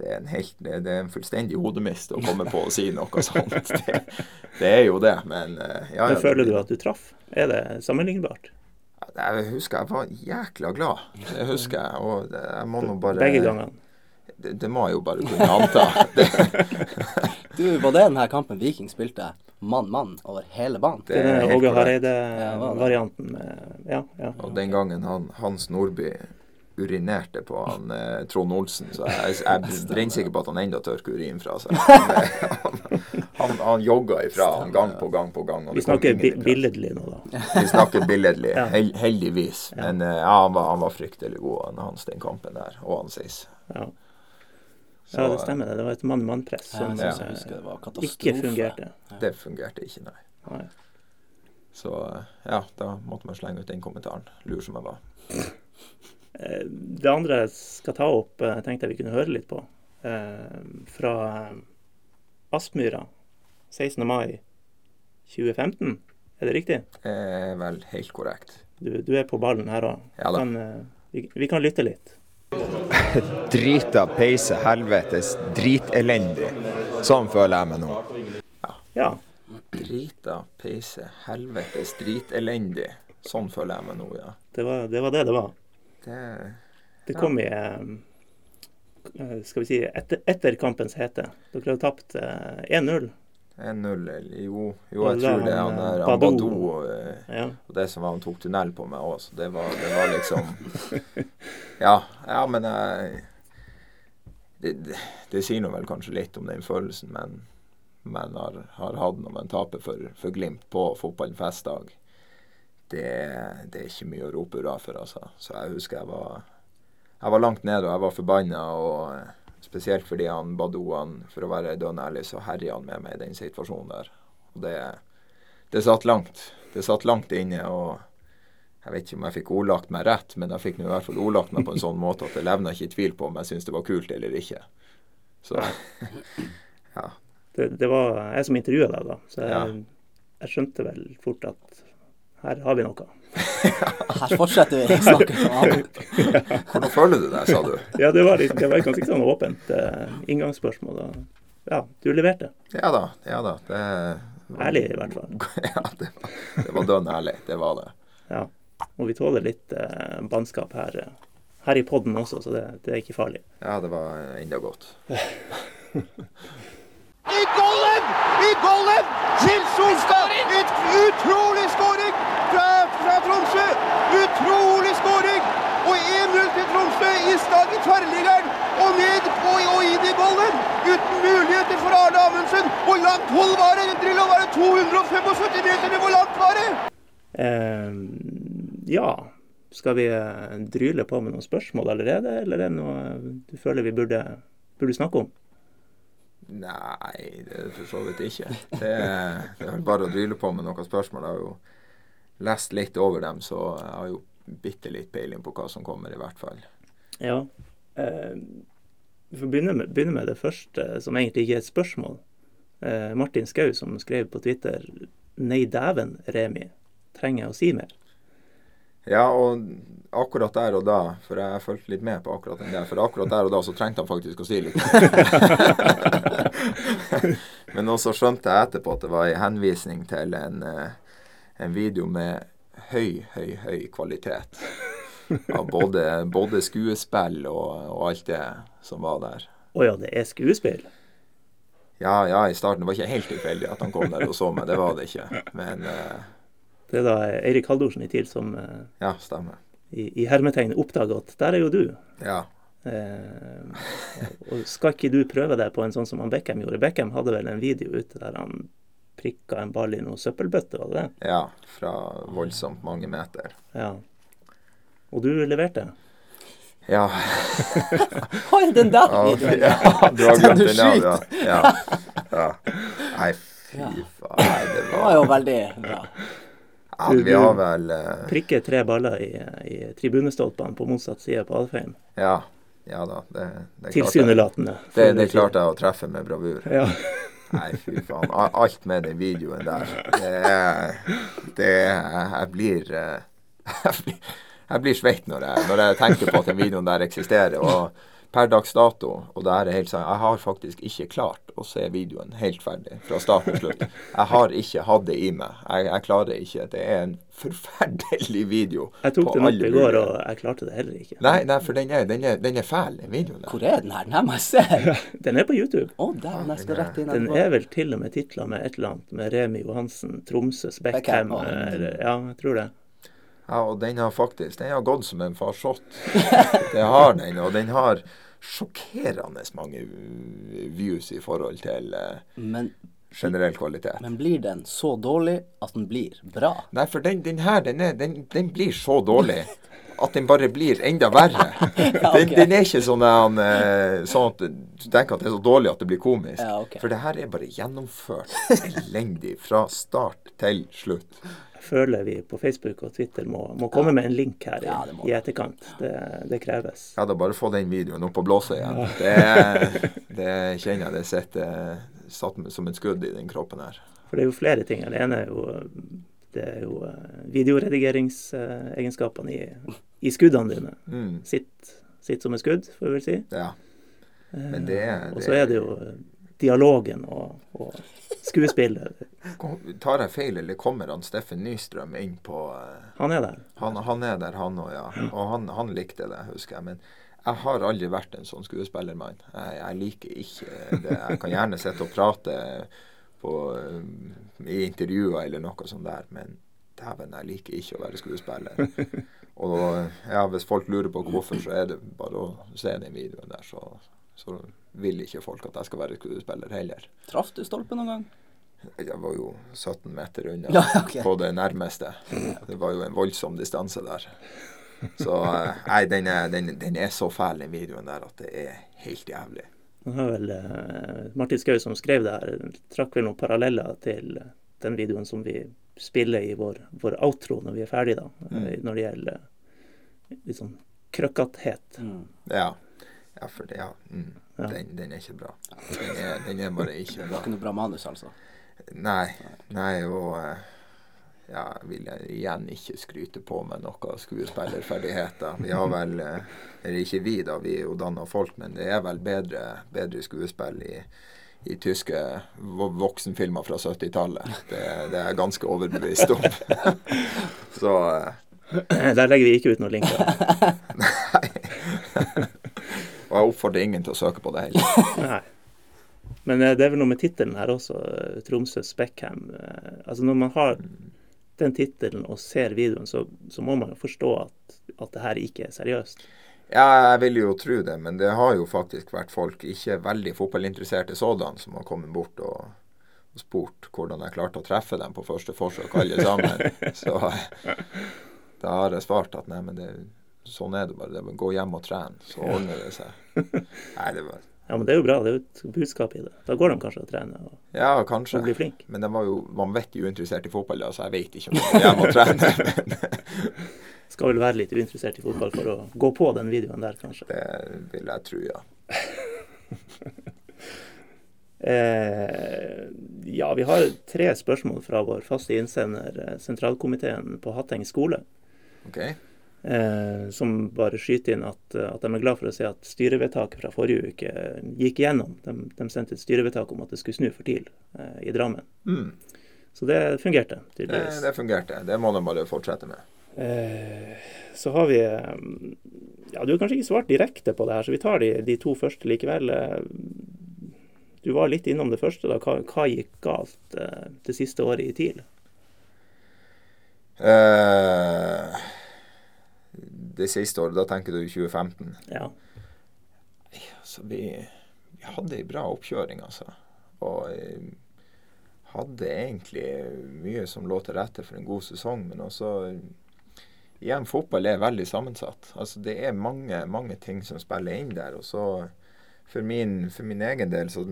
det, er en helt, det, det er en fullstendig hodemist å komme på å si noe sånt. [LAUGHS] Det, det er jo det, men eh, ja, Men ja, føler du at du traff? Er det sammenlignbart? Jeg husker jeg var jækla glad. Det husker jeg. Og jeg må nå bare Begge gangene? Det, det må jeg jo bare kunne anta. [LAUGHS] [LAUGHS] Du, var det denne kampen Viking spilte mann-mann over hele banen? Det er Åge Hareide-varianten. Ja, Ja, ja. og den gangen han, Hans Nordby urinerte på han eh, Trond Olsen, så jeg, jeg er brennsikker på at han enda tørker urin fra seg. Han, han, han jogga ifra han gang på gang på gang. og Vi snakker bi billedlig nå, da. Vi snakker billedlig, [LAUGHS] hel, heldigvis. Men eh, ja, han var, han var fryktelig god, han Hans, den kampen der. Og han Seis. Ja. Ja, det stemmer. det. Det var et mann-mann-press som Ja. ikke fungerte. Det fungerte ikke, nei. Nei. Så eh, ja, da måtte man slenge ut den kommentaren. Lur som jeg var. Eh, Det andre jeg skal ta opp, eh, tenkte jeg vi kunne høre litt på. Eh, Fra Aspmyra 16. mai 2015. Er det riktig? Eh, vel helt korrekt. Du, du er på ballen her òg. Ja da. vi, vi kan lytte litt. [LAUGHS] Drita, peise, helvetes, dritelendig. Sånn føler jeg meg nå. Ja. Drita, peise, helvetes, dritelendig. Sånn føler jeg meg nå, ja. Det var det det, det var. Det Det kom i eh, Skal vi si etter, etter kampens hete. Dere hadde tapt eh, 1-0. 1-0, jo, jo, jeg tror det er han, der eh, han Badou. Badou eh, Ja. Og det som var han tok tunnel på meg òg, så det var, det var liksom [LAUGHS] Ja, ja men jeg det, det, det sier nå vel kanskje litt om den følelsen men men har, har hatt når man taper for, for Glimt på fotballens festdag. Det, det er ikke mye å rope hurra for, altså. Så jeg husker jeg var Jeg var langt nede og jeg var forbanna. Og spesielt fordi han Badou, han, for å være dønn ærlig, så herja han med meg i den situasjonen der. Og det, det satt langt. Det satt langt inne. og jeg vet ikke om jeg fikk ordlagt meg rett, men jeg fikk i hvert fall ordlagt meg på en sånn måte at det levna ikke i tvil på om jeg syntes det var kult eller ikke. Så [LAUGHS] ja. Det, det var jeg som intervjua deg, da. Så jeg, Ja. jeg skjønte vel fort at her har vi noe. [LAUGHS] Her fortsetter vi å snakke om [LAUGHS] annet. Hvordan føler du deg, sa du? Ja, det var, litt, det var et ganske sånn åpent uh, inngangsspørsmål. Og, ja, du leverte. Ja da. Ja da. Det, Ærlig, i hvert fall. [LAUGHS] Ja, det var, det var dønn ærlig. Det var det. Ja. Og vi tåler litt uh, bannskap her, eh, her i podden også, så det, det er ikke farlig. Ja, det var enda godt. I golden! I golden! Til Solstad! Et utrolig skåring fra, fra Tromsø! Utrolig skåring! Og 1-0 til Tromsø i stag i tverrliggeren. Og ned og, og inn i golden! Uten muligheter for Arne Amundsen. Hvor langt hold var det? Drillo, var det 275 meter? Hvor langt var det? Uh, ja. Skal vi eh, dryle på med noen spørsmål allerede, eller er det noe du føler vi burde, burde snakke om? Nei, det er for så vidt ikke. Det er, det er bare å dryle på med noen spørsmål. Jeg har jo lest litt over dem, så jeg har jo bitte litt peiling på hva som kommer, i hvert fall. Ja. Eh, vi får begynne med, begynne med det første, som egentlig ikke er et spørsmål. Eh, Martin Skau som skrev på Twitter Nei dæven, Remi. Trenger jeg å si mer? Ja, og akkurat der og da, for jeg fulgte litt med på akkurat den der, for akkurat der og da så trengte han faktisk å si litt. [LAUGHS] Men også skjønte jeg etterpå at det var en henvisning til en, eh, en video med høy, høy, høy kvalitet. Av både, både skuespill og, og alt det som var der. Å ja, det er skuespill? Ja, ja, i starten. Det var ikke helt tilfeldig at han kom der og så meg, det var det ikke. Men uh, Det er da Eirik Haldorsen i TIL som uh, ja, stemmer. i, i hermetegn oppdager at der er jo du. Ja. Eh, og skal ikke du prøve deg på en sånn som han Beckham gjorde? Beckham hadde vel en video ute der han prikka en ball i noe søppelbøtte, var det det? Ja, fra voldsomt mange meter. Ja. Og du leverte? Ja. [LAUGHS] Hva er den der videoen? ja, du har Den [LAUGHS] glemt den ja. ja. ja. Nei, fy faen. Nei, det Det var var jo veldig bra. ja, Vi har vel uh... Prikker tre baller i, i tribunestolpene på motsatt side på Alfheim. Ja. Ja da. Det, det, Tilsynelatende. det, det klarte jeg å treffe med bravur. Ja. Nei, fy faen. Alt med den videoen der. Det er Det Jeg blir eh, [LAUGHS] Jeg blir, jeg blir svett når jeg, når jeg tenker på at den videoen der eksisterer. Og per dags dato, og det er helt sant, jeg har faktisk ikke klart å se videoen helt ferdig fra start til slutt. Jeg har ikke hatt det i meg. Jeg, jeg klarer ikke. Det er en forferdelig video. Jeg tok den opp i går, og jeg klarte det heller ikke. Nei, nei, for den er, den er, den er fæl, den videoen der. Hvor er den her? Den her må jeg se. [LAUGHS] Den er på YouTube. Å, den, jeg skal rett inn Den er vel til og med titla med et eller annet med Remi Johansen, Tromsøs Beckham. Beckham, eller- Ja, jeg tror det. Ja, og den har faktisk Den har gått som en farsott. Det har den, og den har sjokkerende mange views i forhold til eh, Men, generell kvalitet. men blir den så dårlig at den blir bra? Nei, for den, den her, den, er, den, den blir så dårlig at den bare blir enda verre. [LAUGHS] Den, den er ikke sånn, eh, sånn at du tenker at det er så dårlig at det blir komisk. Ja, okay. For det her er bare gjennomført elendig fra start til slutt. Føler vi på Facebook og Twitter må, må komme med en link her i, Ja, det i etterkant. Det, det kreves. Ja, da bare få den videoen opp og blåse igjen. Det, det [LAUGHS] kjenner jeg det sitter satt som et skudd i den kroppen her. For det er jo flere ting. Det ene er jo, det er jo eh, videoredigeringsegenskapene i, i skuddene dine. Mm, Sitt, sitt som et skudd, får vi vel si. ja. Men det det Og så er det jo eh, dialogen og, og skuespillet. Tar jeg feil, eller kommer han Steffen Nystrøm inn på eh, Han er der. Han, han er der, han òg, ja. Og han, han likte det, husker jeg. Men jeg har aldri vært en sånn skuespillermann. Jeg, jeg liker ikke det. Jeg kan gjerne sitte og prate på, um, i intervjuer eller noe sånt der, men dæven, jeg liker ikke å være skuespiller. Og ja, hvis folk lurer på hvorfor, så er det bare å se den videoen der, så, så vil ikke folk at jeg skal være skuespiller heller. Traff du stolpen noen gang? Jeg var jo 17 meter unna Ja, [LAUGHS] okay. på det nærmeste. Det var jo en voldsom distanse der. Så eh, nei, den er, den, den er så fæl, den videoen der, at det er helt jævlig. Det har vel, eh, Martin Skau som skrev det her, trakk vel noen paralleller til den videoen som vi spiller i vår, vår outro når vi er ferdige, da. Mm. eh, Når det gjelder liksom sånn krøkkathet. Mm. Ja. ja, for det, ja. Mm, Ja. Den, den er ikke bra. Den er, den er bare ikke bra. Det var ikke noe bra manus, altså. Nei, nei, og eh, ja, jeg vil jeg igjen ikke skryte på meg noen skuespillerferdigheter. Vi har vel, eh, eller ikke vi da, vi er jo danna folk, men det er vel bedre, bedre skuespill i, i tyske voksenfilmer fra 70-tallet. Det, det er jeg ganske overbevist om. [LAUGHS] Så eh, Der legger vi ikke ut noen linker. [LAUGHS] Og jeg oppfordrer ingen til å søke på det heller. [LAUGHS] Nei. Men eh, det er vel noe med tittelen her også, eh, Tromsø Speckham. Eh, Altså når man har den tittelen og ser videoen, så, så må man jo forstå at, at det her ikke er seriøst. Ja, jeg vil jo tro det, men det har jo faktisk vært folk, ikke veldig fotballinteresserte sådan, som har kommet bort og, og spurt hvordan jeg klarte å treffe dem på første forsøk, alle sammen. [LAUGHS] Så da har jeg svart at nei, men det, sånn er det bare. Det er bare gå hjem og trene, så ordner det seg. [LAUGHS] Nei, det bare... Ja, men det er jo bra. Det er jo et budskap i det. Da går de kanskje og trener og, Ja, og blir flinke. Men de var jo vanvittig uinteressert i fotball, så jeg vet ikke om de går hjem og trener. Men [LAUGHS] Skal vel være litt uinteressert i fotball for å gå på den videoen der, kanskje. det vil jeg tro, ja. [LAUGHS] Eh, ja, vi har tre spørsmål fra vår faste innsender, eh, sentralkomiteen på Hatteng skole. OK? Eh, som bare skyter inn at, eh, at de er glad for å se at styrevedtaket fra forrige uke eh, gikk igjennom. De, de sendte et styrevedtak om at det skulle snu for TIL eh, i Drammen. Mm. Så det fungerte Det, tydeligvis. det fungerte. Det må de bare fortsette med. Eh, så har vi eh, Ja, du har kanskje ikke svart direkte på det her, så vi tar de, de to første likevel. Eh, Du var litt innom det første. da. Hva, hva gikk galt eh, det siste året i TIL? Eh, det siste året, da tenker du 2015. Ja. Så vi, vi hadde ei bra oppkjøring, altså. Og eh, hadde egentlig mye som lå til rette for en god sesong. Men også Igjen, fotball er veldig sammensatt. Altså Det er mange, mange ting som spiller inn der. Og så for min, for min egen del så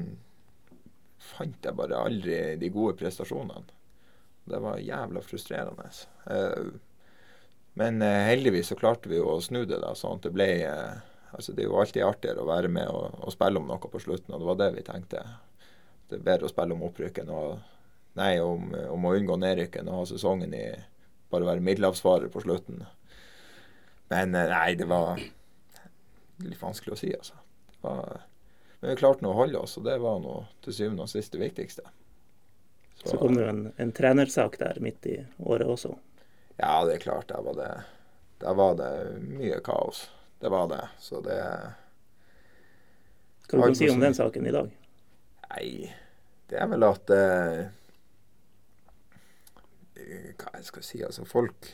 fant jeg bare aldri de gode prestasjonene. Det var jævla frustrerende. Eh, Men eh, heldigvis så klarte vi jo å snu det, da, sånn at det ble eh, Altså Det er jo alltid artigere å være med og, og spille om noe på slutten, og det var det vi tenkte. Det er bedre å spille om opprykken, og Nei, om, om å unngå nedrykk enn å ha sesongen i bare være middelhavsfarer på slutten. Men eh, nei, det var litt vanskelig å si, altså. Var, men vi klarte nå å holde oss, og det var nå til syvende og sist det viktigste. Så kom det jo en, en trenersak der midt i året også. Ja, det er klart. Der var det, der var det mye kaos. Det var det. Så det Hva kan du si om den saken i dag? Nei, det er vel at eh, Hva jeg skal si, altså folk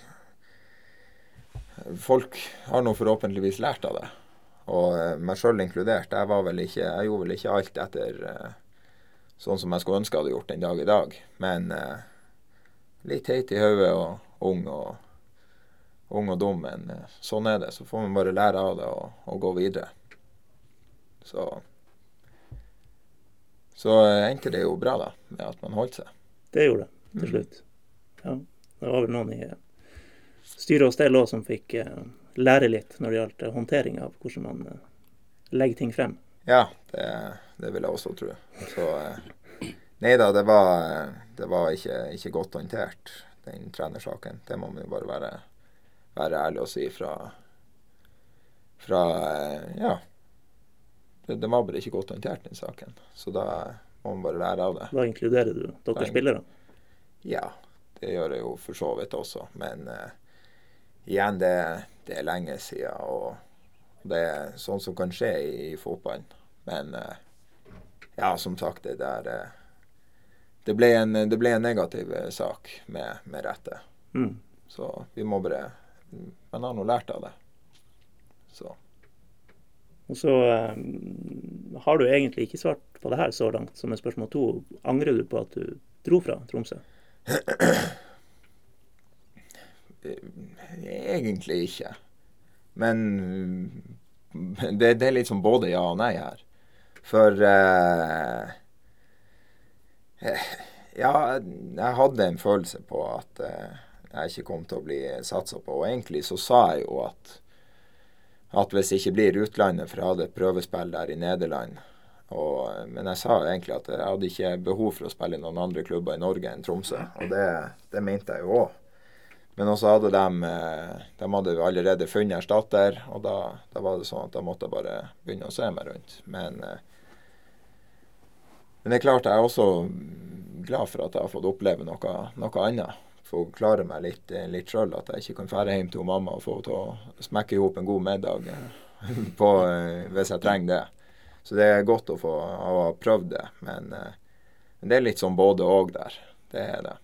Folk har nå forhåpentligvis lært av det. Og eh, meg sjøl inkludert. Jeg, var vel ikke, jeg gjorde vel ikke alt etter eh, sånn som jeg skulle ønske jeg hadde gjort den dag i dag. Men eh, litt heit i hodet og ung og, ung og dum. Men eh, sånn er det. Så får man bare lære av det og, og gå videre. Så så eh, endte det jo bra, da, med at man holdt seg. Det gjorde det til Mm. slutt. Ja, det var vel noen i eh, styre og stell òg som fikk lære litt når det gjaldt håndtering av hvordan man legger ting frem. Ja, det, det vil jeg også tro. Så Nei da, det var, det var ikke, ikke godt håndtert, den trenersaken. Det må man jo bare være, være ærlig og si fra, fra eh, Ja. Det, det var bare ikke godt håndtert, den saken. Så da må man bare lære av det. Da inkluderer du dere spillere. Ja, det gjør jeg jo for så vidt også. Men uh, igjen, det, det er lenge siden. Og det er sånn som kan skje i, i fotballen. Men uh, ja, som sagt, det der eh, det, ble en, det ble en negativ eh, sak med, med rette. Mm. Så vi må bare Man har nå lært av det. Så Og så eh, har du egentlig ikke svart på det her så langt, som er spørsmål to. Angrer du på at du dro fra Tromsø? eh, egentlig ikke. Men det, det er litt som både ja og nei her. For eh, Ja, jeg hadde en følelse på at eh, jeg ikke kom til å bli satsa på. Og egentlig så sa jeg jo at at hvis det ikke blir utlandet, for jeg hadde et prøvespill der i Nederland. Og, men jeg sa jo egentlig at jeg hadde ikke behov for å spille i noen andre klubber i Norge enn Tromsø. Og det, det mente jeg jo òg. Men også hadde de, eh, de hadde allerede funnet erstatter, og da, da var det sånn at da måtte jeg bare begynne å se meg rundt. Men, eh, men det er klart jeg er også glad for at jeg har fått oppleve noe, noe annet. Få klare meg litt, eh, litt sjøl. At jeg ikke kan fære hjem til mamma og få henne til å smekke i hop en god middag eh, [LAUGHS] på, eh, hvis jeg trenger det. Så det er godt å få ha prøvd det. Men, men det er litt sånn både og der. Det er det.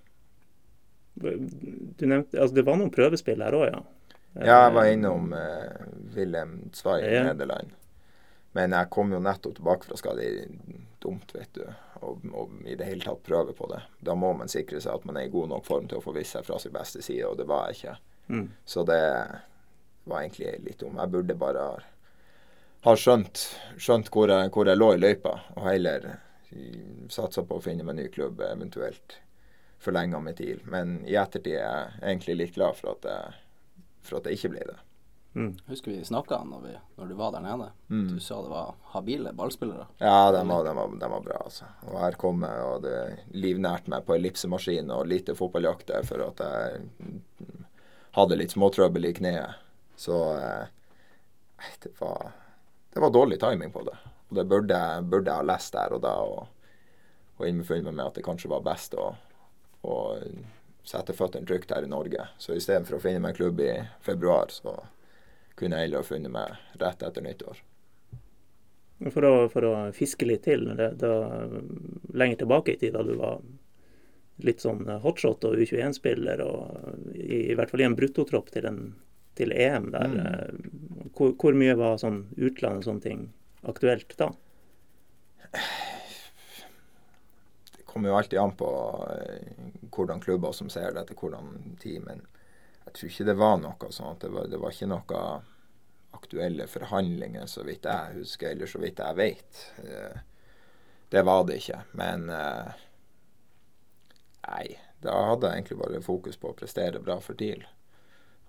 Du nevnte, altså Det var noen prøvespill her òg, ja? Ja, jeg var innom eh, Wilhelm Zweig i Ja. Nederland. Men jeg kom jo nettopp tilbake fra skade. Dumt, vet du, Og, og, i det hele tatt prøve på det. Da må man sikre seg at man er i god nok form til å få vist seg fra sin beste side, og det var jeg ikke. Mm. Så det var egentlig litt om. Jeg burde bare ha, skjønt, skjønt hvor, jeg, hvor jeg lå i løypa, og heller satsa på å finne meg en ny klubb, eventuelt forlenga med TIL. Men i ettertid er jeg egentlig litt glad for at jeg, for at jeg ikke ble det. Mm. Husker vi snakka når, vi- når du var der nede. Mm. Du sa det var habile ballspillere. Ja, de var, de var, de var bra, altså. Og her kom jeg og det livnært meg på ellipsemaskin og lite fotballjakt for at jeg hadde litt småtrøbbel i kneet. Så eh, det var, det var dårlig timing på det. Og det burde, burde jeg ha lest der og da og, og innfunnet meg med at det kanskje var best å, å sette føttene trygt her i Norge. Så istedenfor å finne meg en klubb i februar, så kunne jeg heller funnet meg rett etter nyttår. For å, for å fiske litt til, det, det, lenger tilbake i tid, da du var litt sånn hotshot og U21-spiller, og i, i hvert fall i en bruttotropp til, en, til EM der, mm. hvor, hvor mye var sånn utlandet og sånne ting aktuelt da? det kommer jo alltid an på eh, hvordan klubber som ser det, etter hvordan team. Men jeg tror ikke det var noe sånn at det var, det var ikke noe aktuelle forhandlinger, så vidt jeg husker, eller så vidt jeg vet. Eh, Det var det ikke. Men eh, nei, da hadde jeg egentlig bare fokus på å prestere bra for TIL.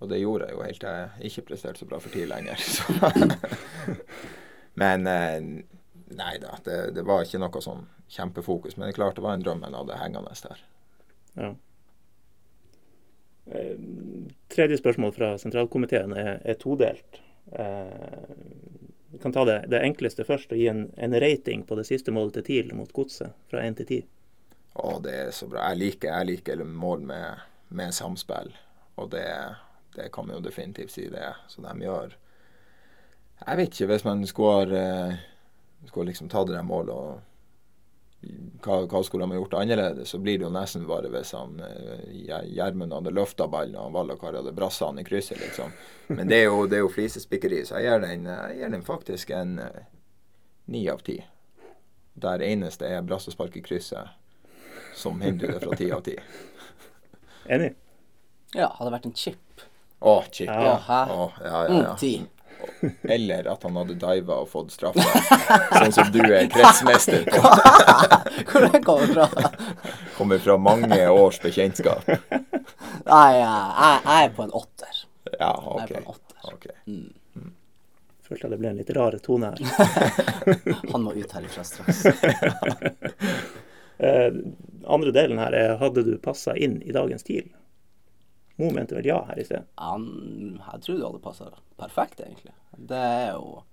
Og det gjorde jeg jo helt til jeg ikke presterte så bra for TIL lenger. [LAUGHS] Men eh, nei da, det, det var ikke noe sånn kjempefokus. Men det er klart det var en drøm jeg hadde hengende der. Ja. Tredje spørsmål fra sentralkomiteen er, er todelt. Eh, Vi kan ta det, det enkleste først og gi en, en rating på det siste målet til TIL mot Godset, fra 1 til 10. Å, det er så bra. Jeg liker, jeg liker mål med, med samspill. Og det, det kan man jo definitivt si det. Så de gjør Jeg vet ikke, hvis man skulle, eh, skulle liksom ta det der målet og hva, hva skulle de ha gjort annerledes, så blir det jo nesten bare hvis han eh, Gjermund hadde løfta ballen og Vallakar hadde brassa han i krysset, liksom. Men det er jo, det er jo flisespikkeri, så jeg gir den, jeg gir den faktisk en eh, ni av ti. Der eneste er brassespark i krysset som hindrer det fra ti av ti. Enig? Ja, hadde vært en chip. Å, chip. Ja, Ja, hæ? Å, ja, ja, Mm, ja. ti. Eller at han hadde diva og fått straffa. sånn som du er kretsmester på. [LAUGHS] Hvor det kommer fra? Kommer fra mange års bekjentskap. Nei, jeg, er på en åtter. Ja, Jeg er på en åtter. ok. Følte det ble en litt rar tone her. [LAUGHS] Han må ut herifra straks. [LAUGHS] Eh, andre delen her er hadde du passa inn i dagens TIL? Mo mente vel ja her i sted. Han, jeg tror det hadde passa perfekt, egentlig. Det er jo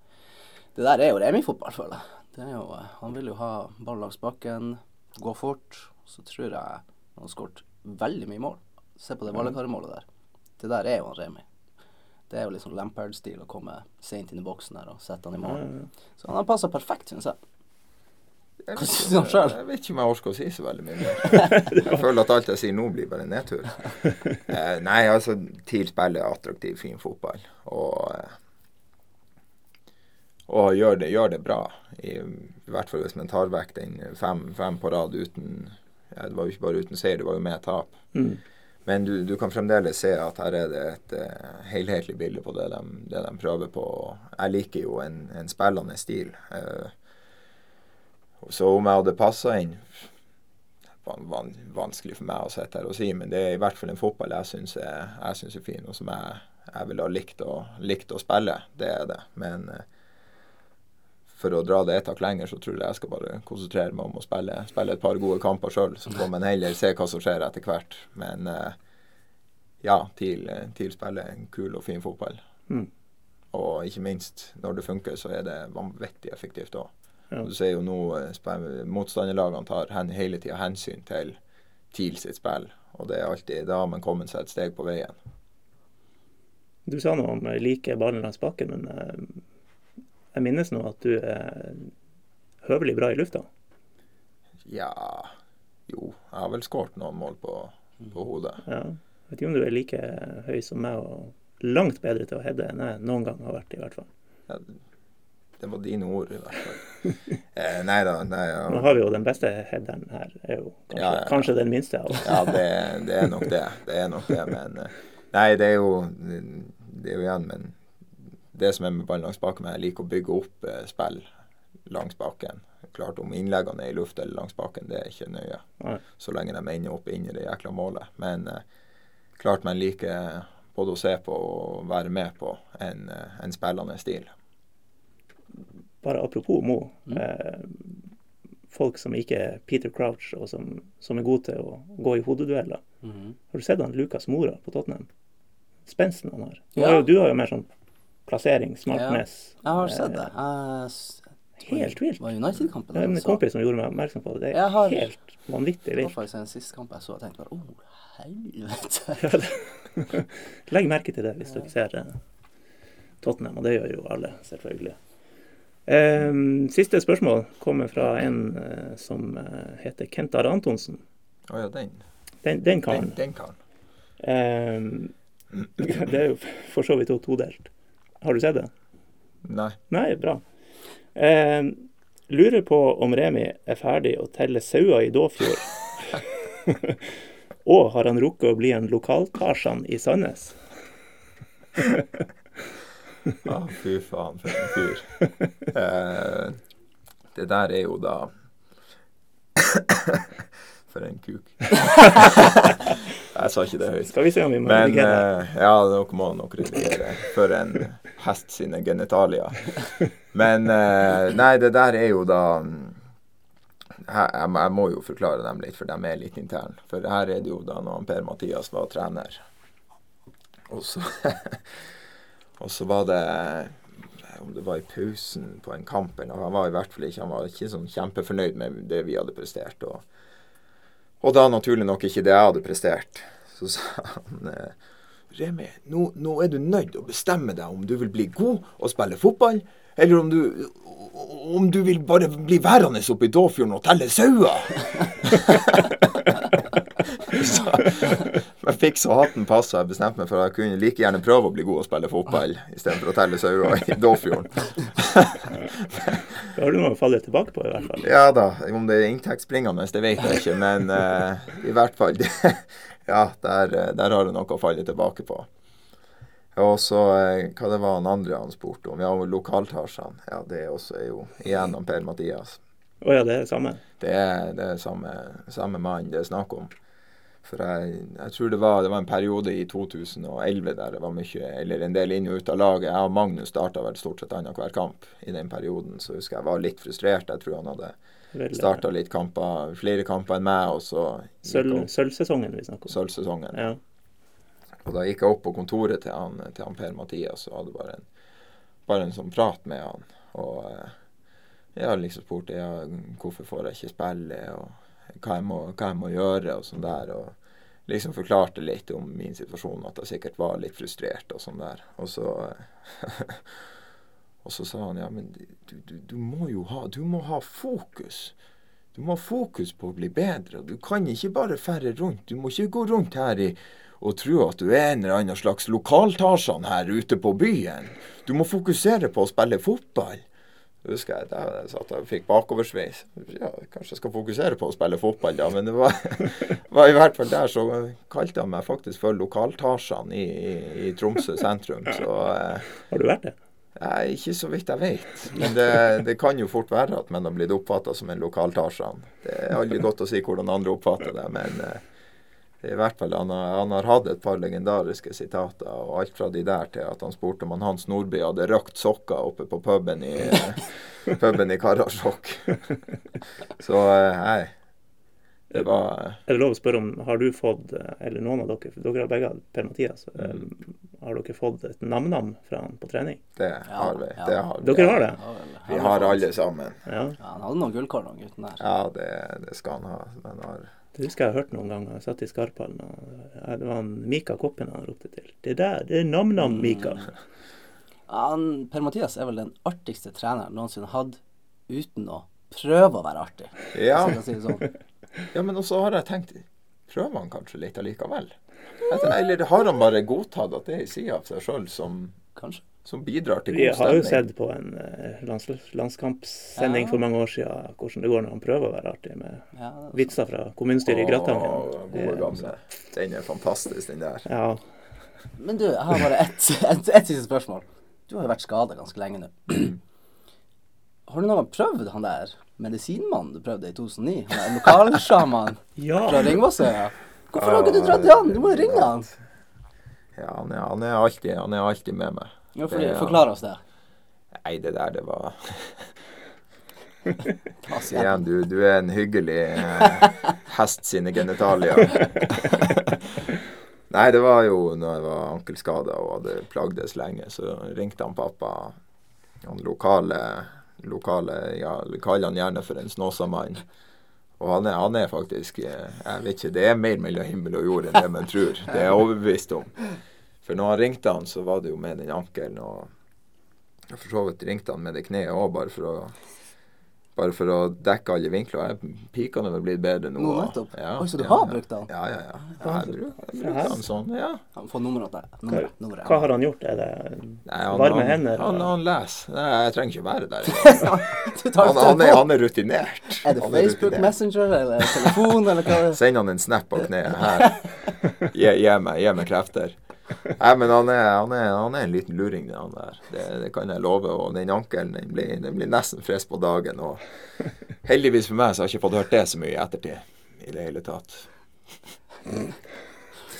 Det der er jo Remi-fotball, føler jeg. Det er jo, han vil jo ha ball langs bakken, gå fort. Så tror jeg han har skåret veldig mye mål. Se på det Vallekaret-målet der. Det der er jo han Remi. Det er jo litt sånn Lampard-stil å komme seint inn i boksen der og sette han i mål. Så han har passa perfekt, syns jeg. Hva vet, synes du om ikke, jeg vet ikke om jeg orker å si så veldig mye mer. [LAUGHS] Jeg føler at alt jeg sier nå, blir bare en nedtur. [LAUGHS] Eh, nei, altså, TIL spiller attraktiv, fin fotball. Og, eh, og gjør, det, gjør det bra. I, I hvert fall hvis man tar vekk den fem, fem på rad uten ja, Det var jo ikke bare uten seier, det var jo med tap. Mm. Men du, du kan fremdeles se at her er det et uh, helhetlig bilde på det de, det de prøver på. Jeg liker jo en, en spillende stil. Eh, så om jeg hadde passa inn van, van, Vanskelig for meg å sitte her og si, men det er i hvert fall en fotball jeg syns er, jeg er fin, og som jeg, jeg ville ha likt å, likt å spille. Det er det. Men eh, for å dra det et hakk lenger, så tror jeg jeg skal bare konsentrere meg om å spille, spille et par gode kamper sjøl. Så får man heller se hva som skjer etter hvert. Men eh, ja, TIL, TIL spiller en kul og fin fotball. Mm. Og ikke minst, når det funker, så er det vanvittig effektivt òg. Ja. Du ser jo nå eh, motstanderlagene tar hen, hele tida hensyn til TIL sitt spill. Og det er alltid, da har man kommet seg et steg på veien. Du sa noe om eh, like ballen langs bakken, men eh, jeg minnes nå at du er høvelig bra i lufta. Ja Jo, jeg har vel skåret noen mål på, på hodet. Ja. Jeg vet ikke om du er like høy som meg og langt bedre til å heade enn jeg noen gang har vært, i hvert fall. Ja, det var dine ord, i hvert fall. Eh, nei da. Nei, ja. Nå har vi jo den beste headeren her, er jo kanskje, Ja, ja, kanskje den minste av oss. Ja, det, det er nok det. Det er nok det, men eh, Nei, det er jo Det er jo igjen, men det som er med ballen langs baken, jeg liker å bygge opp eh, spill langs baken. Klart om innleggene er i luft eller langs baken, det er ikke nøye. Nei. Så lenge de ender opp inni det jækla målet. Men eh, klart man liker både å se på og være med på en, en spillende stil. Bare apropos Mo. Eh, folk som ikke er Peter Crouch, og som, som er gode til å gå i hodedueller. Mm. Har du sett han Lucas Mora på Tottenham? Spensten han har. Du Ja. har jo, du har jo mer sånn plassering, smartness. Jeg har sett det. Jeg Helt vilt. Det var United-kampen. Det er en kompis som gjorde meg oppmerksom på det. Det er har- helt vanvittig Det var faktisk den siste kampen jeg så. Jeg tenkte bare Å, helvete. [LAUGHS] Legg merke til det hvis dere ser eh, Tottenham, og det gjør jo alle, selvfølgelig. Eh, siste spørsmål kommer fra en eh, som eh, heter Kent Are Antonsen. Å ja, den. Den, den Den, karen. den karen. Eh, det er jo for så vidt todelt. Har du sett det? Nei. Nei, bra. Eh, lurer på om Remi er ferdig å telle sauer i Dåfjord. [LAUGHS] Og har han rukket å bli en lokal-Tarzan i Sandnes? [LAUGHS] Å, fy faen, for en fyr. Eh, det der er jo da For en kuk. Jeg sa ikke det høyt. Skal vi se om vi må Men eh, ja, dere må nok redigere for en hest sine genitalier. Men eh, nei, det der er jo da her, jeg, jeg må jo forklare dem litt, for de er litt interne. For her er det jo da når Per-Mathias var trener. Og så, [LAUGHS] og så var det om det var i pausen på en kamp eller Han var i hvert fall ikke, han var ikke sånn kjempefornøyd med det vi hadde prestert. Og, og da naturlig nok ikke det jeg hadde prestert. Så sa han eh, Remi, nå, nå er du nødt å bestemme deg om du vil bli god og spille fotball, eller om du, om du vil bare bli værende oppe i Dåfjorden og telle sauer. [LAUGHS] [LAUGHS] så jeg fikk så hatten passa. Jeg bestemte meg for at jeg kunne like gjerne prøve å bli god og spille fotball istedenfor å telle sauer i [LAUGHS] Dåfjorden. Det har du noe å falle tilbake på, i hvert fall. Ja da, om det er inntektsbringende, det vet jeg ikke, men uh, [LAUGHS] i hvert fall Ja, der, eh, der har du noe å falle tilbake på. Og så eh, hva det var han andre han spurte om. Ja, lokaltarzan. Ja, det også er jo igjen Per-Mathias. Å ja, det er det samme. Det er, det er samme, samme mann det er snakk om. For jeg, jeg tror det var, det var en periode i 2011 der det var mye, eller en del inn og ut av laget. Jeg og Magnus starta vel stort sett annenhver kamp i den perioden, så husker jeg var litt frustrert. Jeg tror han hadde starta litt kamper, flere kamper enn meg, og så sølvsesongen vi snakker om. sølvsesongen. Ja. Og da gikk jeg opp på kontoret til han, til han Per Mathias og hadde bare en, bare en sånn prat med han. Og eh, jeg har liksom spurt ja, hvorfor får jeg ikke spille, og hva jeg må, hva jeg må gjøre, og sånn der. Og liksom forklarte litt om min situasjon, at jeg sikkert var litt frustrert og sånn der. Og så [LAUGHS] Og så sa han ja, men du, du, du må jo ha Du må ha fokus. Du må ha fokus på å bli bedre. Du kan ikke bare ferde rundt. Du må ikke gå rundt her i og tro at du er en eller annen slags lokaltarsan her ute på byen. Du må fokusere på å spille fotball. Husker jeg da jeg satt og fikk bakoversveis. Ja, kanskje jeg skal fokusere på å spille fotball, da. Men det var, [LAUGHS] var i hvert fall der så kalte han meg faktisk for lokaltarzan i, i, i Tromsø sentrum. Så eh, Har du vært det? Nei, ikke så vidt jeg vet. Men det, det kan jo fort være at man har blitt oppfatta som en lokal-Tarzan. Det er aldri godt å si hvordan andre oppfatter det, men eh, i hvert fall han har, han har hatt et par legendariske sitater, og alt fra de der til at han spurte om han Hans Nordby hadde røkt sokker oppe på puben i, eh, [LAUGHS] puben i Karasjok. [LAUGHS] Så hei. nei. Det var eh, Er det lov å spørre om har du fått, eh, eller noen av dere, for dere har begge Per-Mathias, eh, Mm. har dere fått et nam-nam fra han på trening? Det har vi. ja. Det har vi. Dere har det? Ja, Vi har alle sammen. Ja. Ja, han hadde noen gullkår, den gutten der. Ja, det, det skal han ha. Den har Det husker jeg har hørt noen ganger. Jeg satt i Skarphallen, og det var han Mika Koppen han ropte til. Det der, det er nam-nam, Mika. Han, Per-Mathias er vel den artigste treneren noensinne hatt uten å prøve å være artig. Ja. Hvis jeg kan si det sånn. Ja, men også har jeg tenkt Prøver han kanskje litt allikevel? Etter, eller har han bare godtatt at det er en side av seg sjøl som, Kanskje. som bidrar til Vi har jo sett på en eh, lands, landskampsending Ja. for mange år siden hvordan det går når han prøver å være artig med Ja, er vitser fra kommunestyret i Gratangen. Gode Eh, gamle. Den er fantastisk, den der. Ja. Men du, jeg har bare ett [LAUGHS] et, et siste spørsmål. Du har jo vært skada ganske lenge nå. [CLEARS THROAT] Har du noen gang prøvd han der medisinmannen du prøvde i 2009? Han er lokalsjaman [LAUGHS] ja. fra Ringvassøya? Hvorfor har ikke du dratt til han? Du må jo ringe han. Ja, han er, han er, alltid, han er alltid med meg. Ja, for, Det forklar oss det. Nei, det der, det var. Igjen, du, du er en hyggelig eh, hest sine genitalier. [LAUGHS] Nei, det var jo når jeg var ankelskada og hadde plagdes lenge, så ringte han pappa. Han lokale, lokale ja, kaller han gjerne for en Snåsamann. Og han er, han er faktisk eh, Jeg vet ikke, det er mer mellom himmel og jord enn det man tror. Det er jeg overbevist om. For når han ringte han, så var det jo med den ankelen. Og for så vidt ringte han med det kneet òg, bare for å bare for å dekke alle vinkler. Jeg- Pikene har blitt bedre nå. Nå nettopp? Ja, Oi, så du ja, har ja. brukt den? Ja, ja, ja. Jeg bruker, jeg bruker den sånn, ja. Han får nummeret der. Hva, Nummeret. nummeret. hva har han gjort? Er det Nei, han, varme han, hender? Han, han leser. Nei, jeg trenger ikke være der. [LAUGHS] engang. Du tar Han, han, er, han er rutinert. Er det Facebook er Messenger eller telefon eller hva? Send han en snap av kneet her. [LAUGHS] Gi, gi, meg, gi meg krefter. Nei, men han er, han, er, han er en liten luring, det han der. Det, det kan jeg love. Og den ankelen den blir, den blir nesten frisk på dagen. Og heldigvis for meg så har jeg ikke fått hørt det så mye i ettertid i det hele tatt.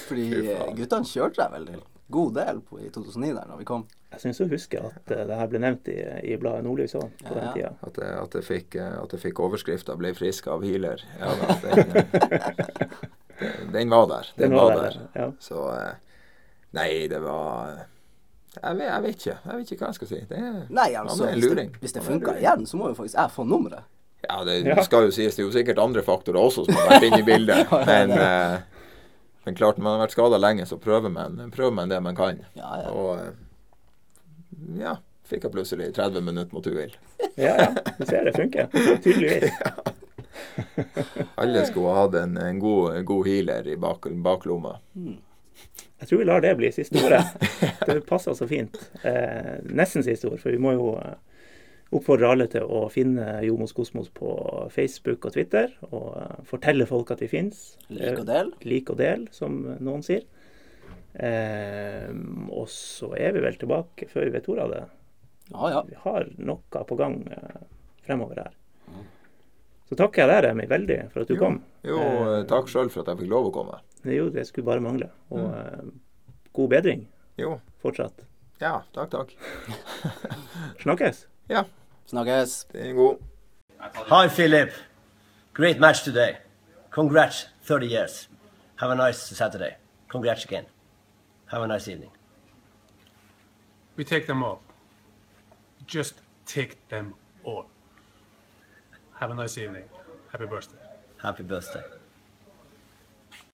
Fordi eh, guttene kjørte deg vel en god del på, i 2009 der når vi kom. Jeg syns å huske at eh, det her ble nevnt i, i bladet Nordlys òg på Ja, den ja. tida. At jeg, at jeg fikk, eh, at jeg fikk overskrifta 'ble frisk av healer'. Ja, da, den, den, [LAUGHS] den var der. Den, Den var var der. der, ja. Så eh, Nei, det var jeg vet, jeg vet ikke. Jeg vet ikke hva jeg skal si. Det er, Nei, altså, er en hvis det, luring. hvis det Han er funka igjen, så må jo faktisk jeg få nummeret. Ja, det Ja. skal jo sies. Det er jo sikkert andre faktorer også som har vært inne i bildet. [LAUGHS] Men, eh, men klart, når man har vært skada lenge, så prøver man, prøver man det man kan. Ja, ja. Og eh, ja, fikk jeg plutselig 30 minutter mot uhell. [LAUGHS] Ja, ja. Du ser det funker. Tydeligvis. [LAUGHS] Alle skulle ha hatt en, en, god, en god healer i bak, baklomma. Jeg tror vi lar det bli siste ordet. [LAUGHS] Det passer så fint. Eh, nesten siste ord, for vi må jo eh, oppfordre alle til å finne Jomos Kosmos på Facebook og Twitter, og eh, fortelle folk at vi finnes. Lik og del. Lik og del, som noen sier. Eh, og så er vi vel tilbake før vi vet ordet av det. Ja, ja. Vi har noe på gang eh, fremover her. Så takker jeg deg, Remi, veldig for at du Jo, kom. jo eh, takk sjøl for at jeg fikk lov å komme. Jo, det skulle bare mangle. Og mm. god bedring Jo. fortsatt. Ja, takk, takk. [LAUGHS] Snakkes. Ja, Snakkes. Det er god. Hi, Philip. Great match today. Congrats, 30 years. Have a nice Saturday. Congrats again. Have a nice evening. We take them all. Just take them all. Have a nice evening. Happy birthday. Happy birthday.